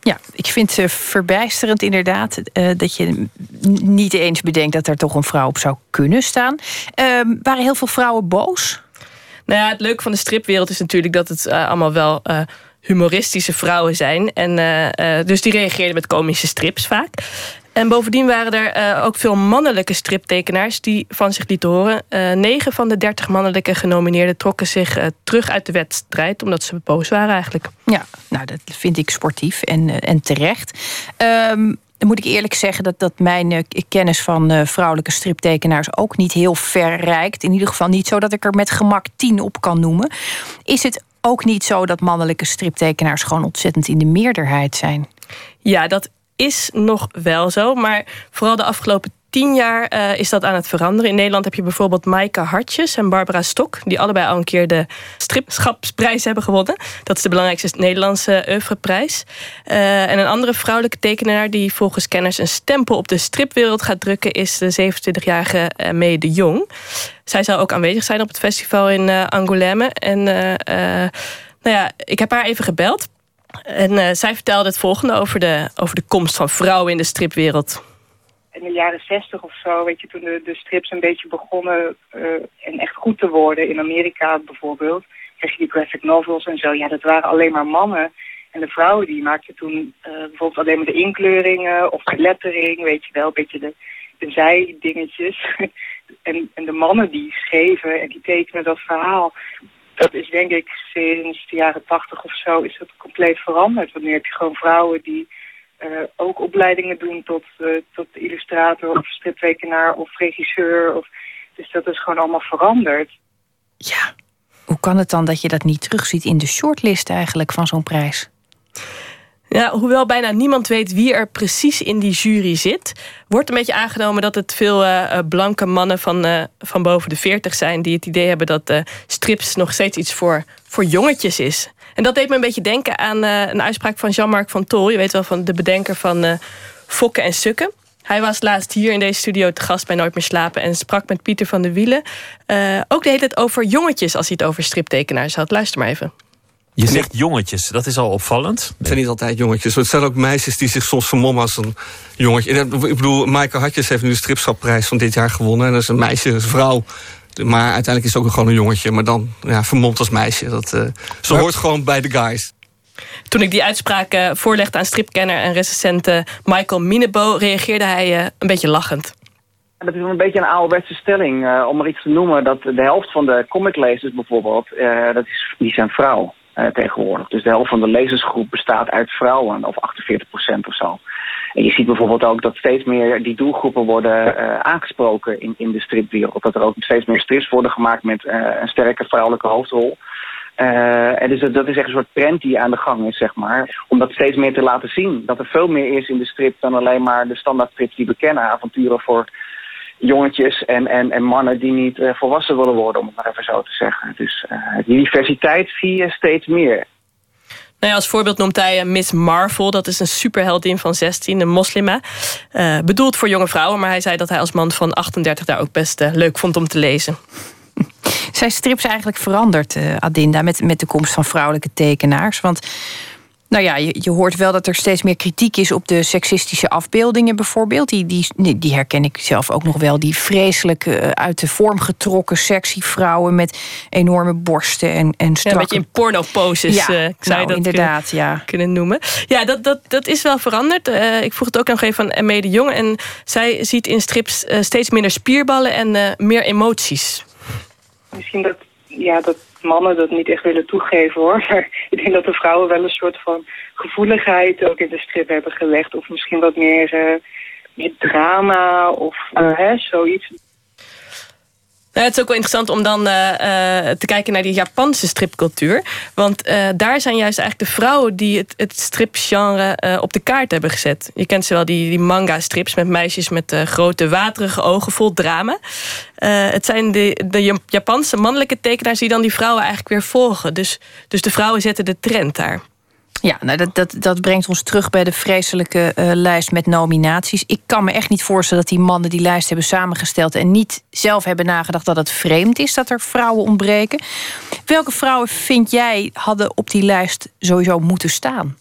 Ja, ik vind het verbijsterend inderdaad uh, dat je niet eens bedenkt dat er toch een vrouw op zou kunnen staan. Uh, waren heel veel vrouwen boos? Nou ja, het leuke van de stripwereld is natuurlijk dat het uh, allemaal wel humoristische vrouwen zijn. En, dus die reageerden met komische strips vaak. En bovendien waren er uh, ook veel mannelijke striptekenaars die van zich lieten horen. Uh, negen van de dertig mannelijke genomineerden trokken zich uh, terug uit de wedstrijd, omdat ze boos waren eigenlijk. Ja, nou dat vind ik sportief en, en terecht. Um, dan moet ik eerlijk zeggen dat, dat mijn kennis van vrouwelijke striptekenaars ook niet heel ver reikt. In ieder geval niet zo dat ik er met gemak tien op kan noemen. Is het ook niet zo dat mannelijke striptekenaars gewoon ontzettend in de meerderheid zijn? Ja, dat is nog wel zo. Maar vooral de afgelopen tien jaar uh, is dat aan het veranderen. In Nederland heb je bijvoorbeeld Maaike Hartjes en Barbara Stok... die allebei al een keer de stripschapsprijs hebben gewonnen. Dat is de belangrijkste Nederlandse oeuvreprijs. Uh, en een andere vrouwelijke tekenaar... die volgens kenners een stempel op de stripwereld gaat drukken... is de 27-jarige uh, Mee de Jong. Zij zou ook aanwezig zijn op het festival in Angoulême. En nou ja, ik heb haar even gebeld... En uh, zij vertelde het volgende over de, over de komst van vrouwen in de stripwereld. In de jaren zestig of zo, weet je, toen de, de strips een beetje begonnen uh, en echt goed te worden, in Amerika bijvoorbeeld, kreeg je die graphic novels en zo. Ja, dat waren alleen maar mannen. En de vrouwen die maakten toen uh, bijvoorbeeld alleen maar de inkleuringen of de lettering, weet je wel, een beetje de, de zijdingetjes. *laughs* en, en de mannen die schreven en die tekenen dat verhaal dat is denk ik sinds de jaren tachtig of zo is dat compleet veranderd. Want nu heb je gewoon vrouwen die uh, ook opleidingen doen tot, uh, tot illustrator of striptekenaar of regisseur. Of, dus dat is gewoon allemaal veranderd. Ja, hoe kan het dan dat je dat niet terugziet in de shortlist eigenlijk van zo'n prijs? Ja, hoewel bijna niemand weet wie er precies in die jury zit, wordt een beetje aangenomen dat het veel uh, blanke mannen van, uh, van boven de 40 zijn die het idee hebben dat strips nog steeds iets voor, voor jongetjes is. En dat deed me een beetje denken aan een uitspraak van Jean-Marc van Tol. Je weet wel van de bedenker van Fokken en Sukken. Hij was laatst hier in deze studio te gast bij Nooit meer slapen en sprak met Pieter van der Wielen. ook de hele tijd over jongetjes als hij het over striptekenaars had. Luister maar even. Je zegt jongetjes, dat is al opvallend. Het zijn niet altijd jongetjes. Het zijn ook meisjes die zich soms vermommen als een jongetje. Ik bedoel, Maaike Hartjes heeft nu de stripschapprijs van dit jaar gewonnen. En dat is een meisje, een vrouw. Maar uiteindelijk is het ook gewoon een jongetje. Maar dan ja, vermomd als meisje. Dat, uh, ze maar... hoort gewoon bij de guys. Toen ik die uitspraak voorlegde aan stripkenner en recensent uh, Michael Minebo... reageerde hij een beetje lachend. Dat is een beetje een ouderwetse stelling. om maar iets te noemen, dat de helft van de comiclezers bijvoorbeeld... dat is, die zijn vrouw. Uh, tegenwoordig. Dus de helft van de lezersgroep bestaat uit vrouwen, of 48 procent of zo. En je ziet bijvoorbeeld ook dat steeds meer die doelgroepen worden uh, aangesproken in, in de stripwereld. Dat er ook steeds meer strips worden gemaakt met uh, een sterke vrouwelijke hoofdrol. en dus dat is echt een soort trend die aan de gang is, zeg maar. Om dat steeds meer te laten zien. Dat er veel meer is in de strip dan alleen maar de standaard strips die we kennen. Avonturen voor jongetjes en, en, en mannen die niet uh, volwassen willen worden, om het maar even zo te zeggen. Dus uh, die diversiteit zie je steeds meer. Nou ja, als voorbeeld noemt hij Miss Marvel. Dat is een superheldin van 16, een moslima. Uh, bedoeld voor jonge vrouwen, maar hij zei dat hij als man van 38 daar ook best leuk vond om te lezen. Zijn strips eigenlijk veranderd, Adinda, met, met de komst van vrouwelijke tekenaars? Want Nou ja, je, je hoort wel dat er steeds meer kritiek is op de seksistische afbeeldingen bijvoorbeeld. Die, die, die herken ik zelf ook nog wel. Die vreselijk eh, uit de vorm getrokken sexy vrouwen met enorme borsten en, en strakke... Ja, een beetje in pornoposes Ja, eh, zou je nou, dat inderdaad, kunnen, ja. kunnen noemen. Ja, dat, dat, dat is wel veranderd. Eh, ik vroeg het ook nog even aan Mme de Jong. En zij ziet in strips eh, steeds minder spierballen en eh, meer emoties. Misschien dat, ja, dat mannen dat niet echt willen toegeven hoor. *laughs* Maar ik denk dat de vrouwen wel een soort van gevoeligheid ook in de strip hebben gelegd. Of misschien wat meer, eh, meer drama of eh, hè, zoiets. Nou, het is ook wel interessant om dan eh, eh, te kijken naar die Japanse stripcultuur. Want eh, daar zijn juist eigenlijk de vrouwen die het, het stripgenre op de kaart hebben gezet. Je kent ze wel, die, die manga-strips met meisjes met grote waterige ogen vol drama. Het zijn de, de Ja- Japanse mannelijke tekenaars die dan die vrouwen eigenlijk weer volgen. Dus, dus de vrouwen zetten de trend daar. Ja, nou dat, dat, dat brengt ons terug bij de vreselijke eh, lijst met nominaties. Ik kan me echt niet voorstellen dat die mannen die lijst hebben samengesteld en niet zelf hebben nagedacht dat het vreemd is dat er vrouwen ontbreken. Welke vrouwen vind jij hadden op die lijst sowieso moeten staan?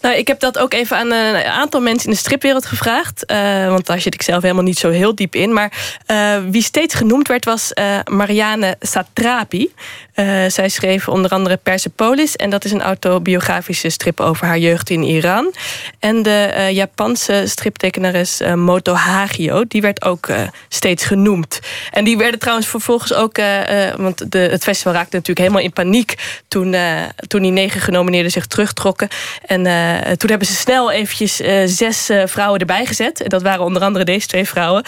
Nou, ik heb dat ook even aan een aantal mensen in de stripwereld gevraagd. eh, want daar zit ik zelf helemaal niet zo heel diep in. Maar eh, wie steeds genoemd werd was eh, Marianne Satrapi. Zij schreef onder andere Persepolis. En dat is een autobiografische strip over haar jeugd in Iran. En de Japanse striptekenares Moto Hagio. Die werd ook steeds genoemd. En die werden trouwens vervolgens ook... want de, het festival raakte natuurlijk helemaal in paniek... toen, toen die negen genomineerden zich terugtrokken. En toen hebben ze snel eventjes eh, zes eh, vrouwen erbij gezet. Dat waren onder andere deze twee vrouwen.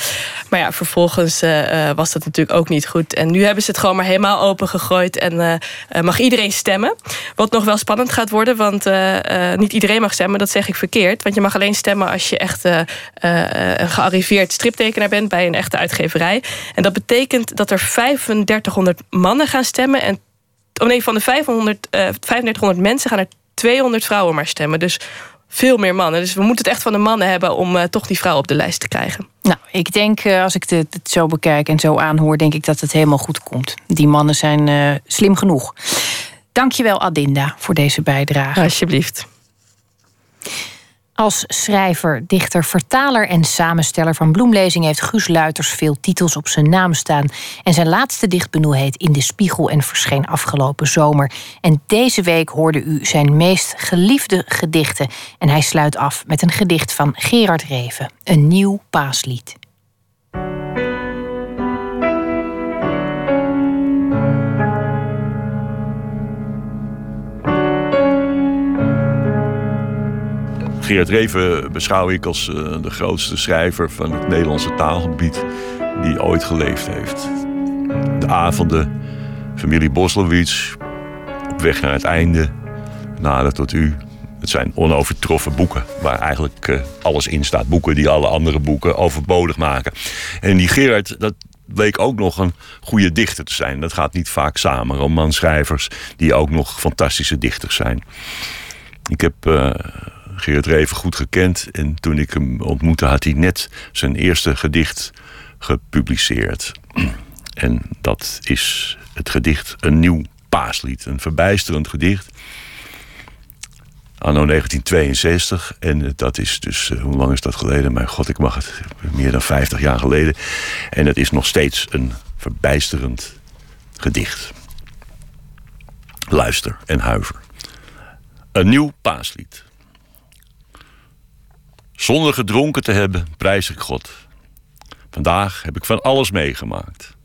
Maar ja, vervolgens eh, eh, was dat natuurlijk ook niet goed. En nu hebben ze het gewoon maar helemaal open gegooid. En eh, eh, mag iedereen stemmen. Wat nog wel spannend gaat worden. Want eh, eh, niet iedereen mag stemmen. Dat zeg ik verkeerd. Want je mag alleen stemmen als je echt eh, eh, een gearriveerd striptekenaar bent. Bij een echte uitgeverij. En dat betekent dat er 3500 mannen gaan stemmen. En oh van de 500, eh 3500 mensen gaan er 200 vrouwen maar stemmen. Dus veel meer mannen. Dus we moeten het echt van de mannen hebben om eh, toch die vrouw op de lijst te krijgen. Nou, ik denk, eh, als ik het, het zo bekijk en zo aanhoor, denk ik dat het helemaal goed komt. Die mannen zijn eh, slim genoeg. Dankjewel, Adinda, voor deze bijdrage. Alsjeblieft. Als schrijver, dichter, vertaler en samensteller van bloemlezing heeft Guus Luiters veel titels op zijn naam staan. En zijn laatste dichtbundel heet In de Spiegel en verscheen afgelopen zomer. En deze week hoorde u zijn meest geliefde gedichten. En hij sluit af met een gedicht van Gerard Reven, een nieuw paaslied. Geert Reven beschouw ik als eh, de grootste schrijver van het Nederlandse taalgebied die ooit geleefd heeft. De avonden, familie Boslowitz, op weg naar het einde, nader tot u. Het zijn onovertroffen boeken waar eigenlijk eh, alles in staat. Boeken die alle andere boeken overbodig maken. En die Gerard, dat bleek ook nog een goede dichter te zijn. Dat gaat niet vaak samen. Romanschrijvers die ook nog fantastische dichters zijn. Ik heb eh, Gerard Reven goed gekend. En toen ik hem ontmoette, had hij net zijn eerste gedicht gepubliceerd. *clears throat* En dat is het gedicht Een Nieuw Paaslied. Een verbijsterend gedicht. Anno 1962. En dat is dus, eh, hoe lang is dat geleden? Mijn god, ik mag het. Meer dan 50 jaar geleden. En het is nog steeds een verbijsterend gedicht. Luister en huiver. Een nieuw paaslied. Zonder gedronken te hebben, prijs ik God. Vandaag heb ik van alles meegemaakt.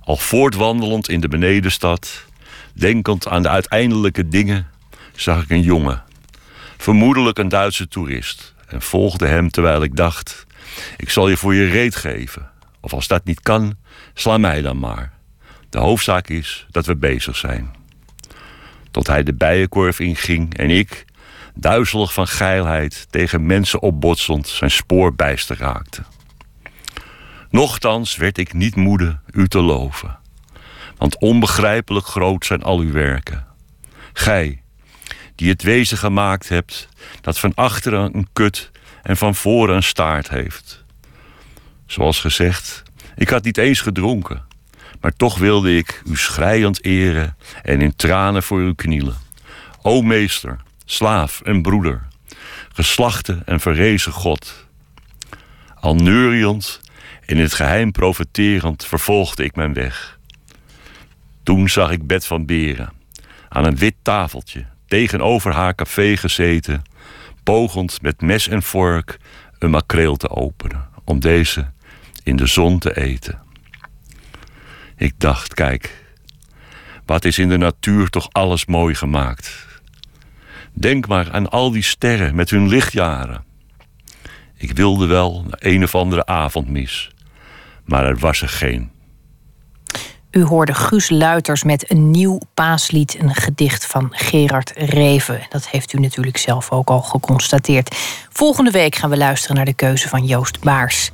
Al voortwandelend in de benedenstad, denkend aan de uiteindelijke dingen, zag ik een jongen, vermoedelijk een Duitse toerist, en volgde hem terwijl ik dacht: ik zal je voor je reet geven. Of als dat niet kan, sla mij dan maar. De hoofdzaak is dat we bezig zijn. Tot hij de bijenkorf inging en ik, duizelig van geilheid, tegen mensen opbotsend zijn spoor bijster raakte. Nochtans werd ik niet moede u te loven, want onbegrijpelijk groot zijn al uw werken. Gij, die het wezen gemaakt hebt, dat van achteren een kut en van voren een staart heeft. Zoals gezegd, ik had niet eens gedronken, maar toch wilde ik u schreiend eren en in tranen voor u knielen. O meester, slaaf en broeder, geslachte en verrezen God. Al neuriënd, in het geheim profeterend, vervolgde ik mijn weg. Toen zag ik Bed van Beren aan een wit tafeltje tegenover haar café gezeten, pogend met mes en vork een makreel te openen, om deze in de zon te eten. Ik dacht, kijk, wat is in de natuur toch alles mooi gemaakt. Denk maar aan al die sterren met hun lichtjaren. Ik wilde wel een of andere avondmis, maar er was er geen. U hoorde Guus Luiters met een nieuw paaslied, een gedicht van Gerard Reven. Dat heeft u natuurlijk zelf ook al geconstateerd. Volgende week gaan we luisteren naar de keuze van Joost Baars.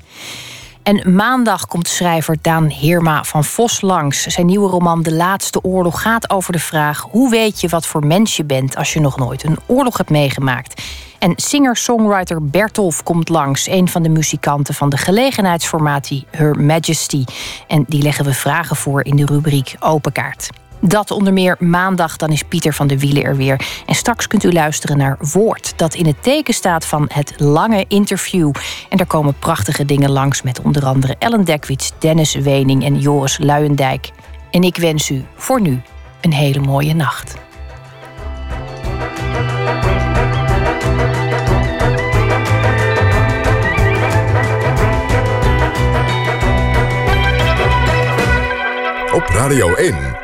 En maandag komt schrijver Daan Heerma van Vos langs. Zijn nieuwe roman De Laatste Oorlog gaat over de vraag: hoe weet je wat voor mens je bent als je nog nooit een oorlog hebt meegemaakt? En singer-songwriter Bertolf komt langs, een van de muzikanten van de gelegenheidsformatie Her Majesty. En die leggen we vragen voor in de rubriek Open Kaart. Dat onder meer maandag, dan is Pieter van de Wielen er weer. En straks kunt u luisteren naar Woord, dat in het teken staat van het lange interview. En daar komen prachtige dingen langs met onder andere Ellen Dekwits, Dennis Wening en Joris Luijendijk. En ik wens u voor nu een hele mooie nacht. Op Radio 1,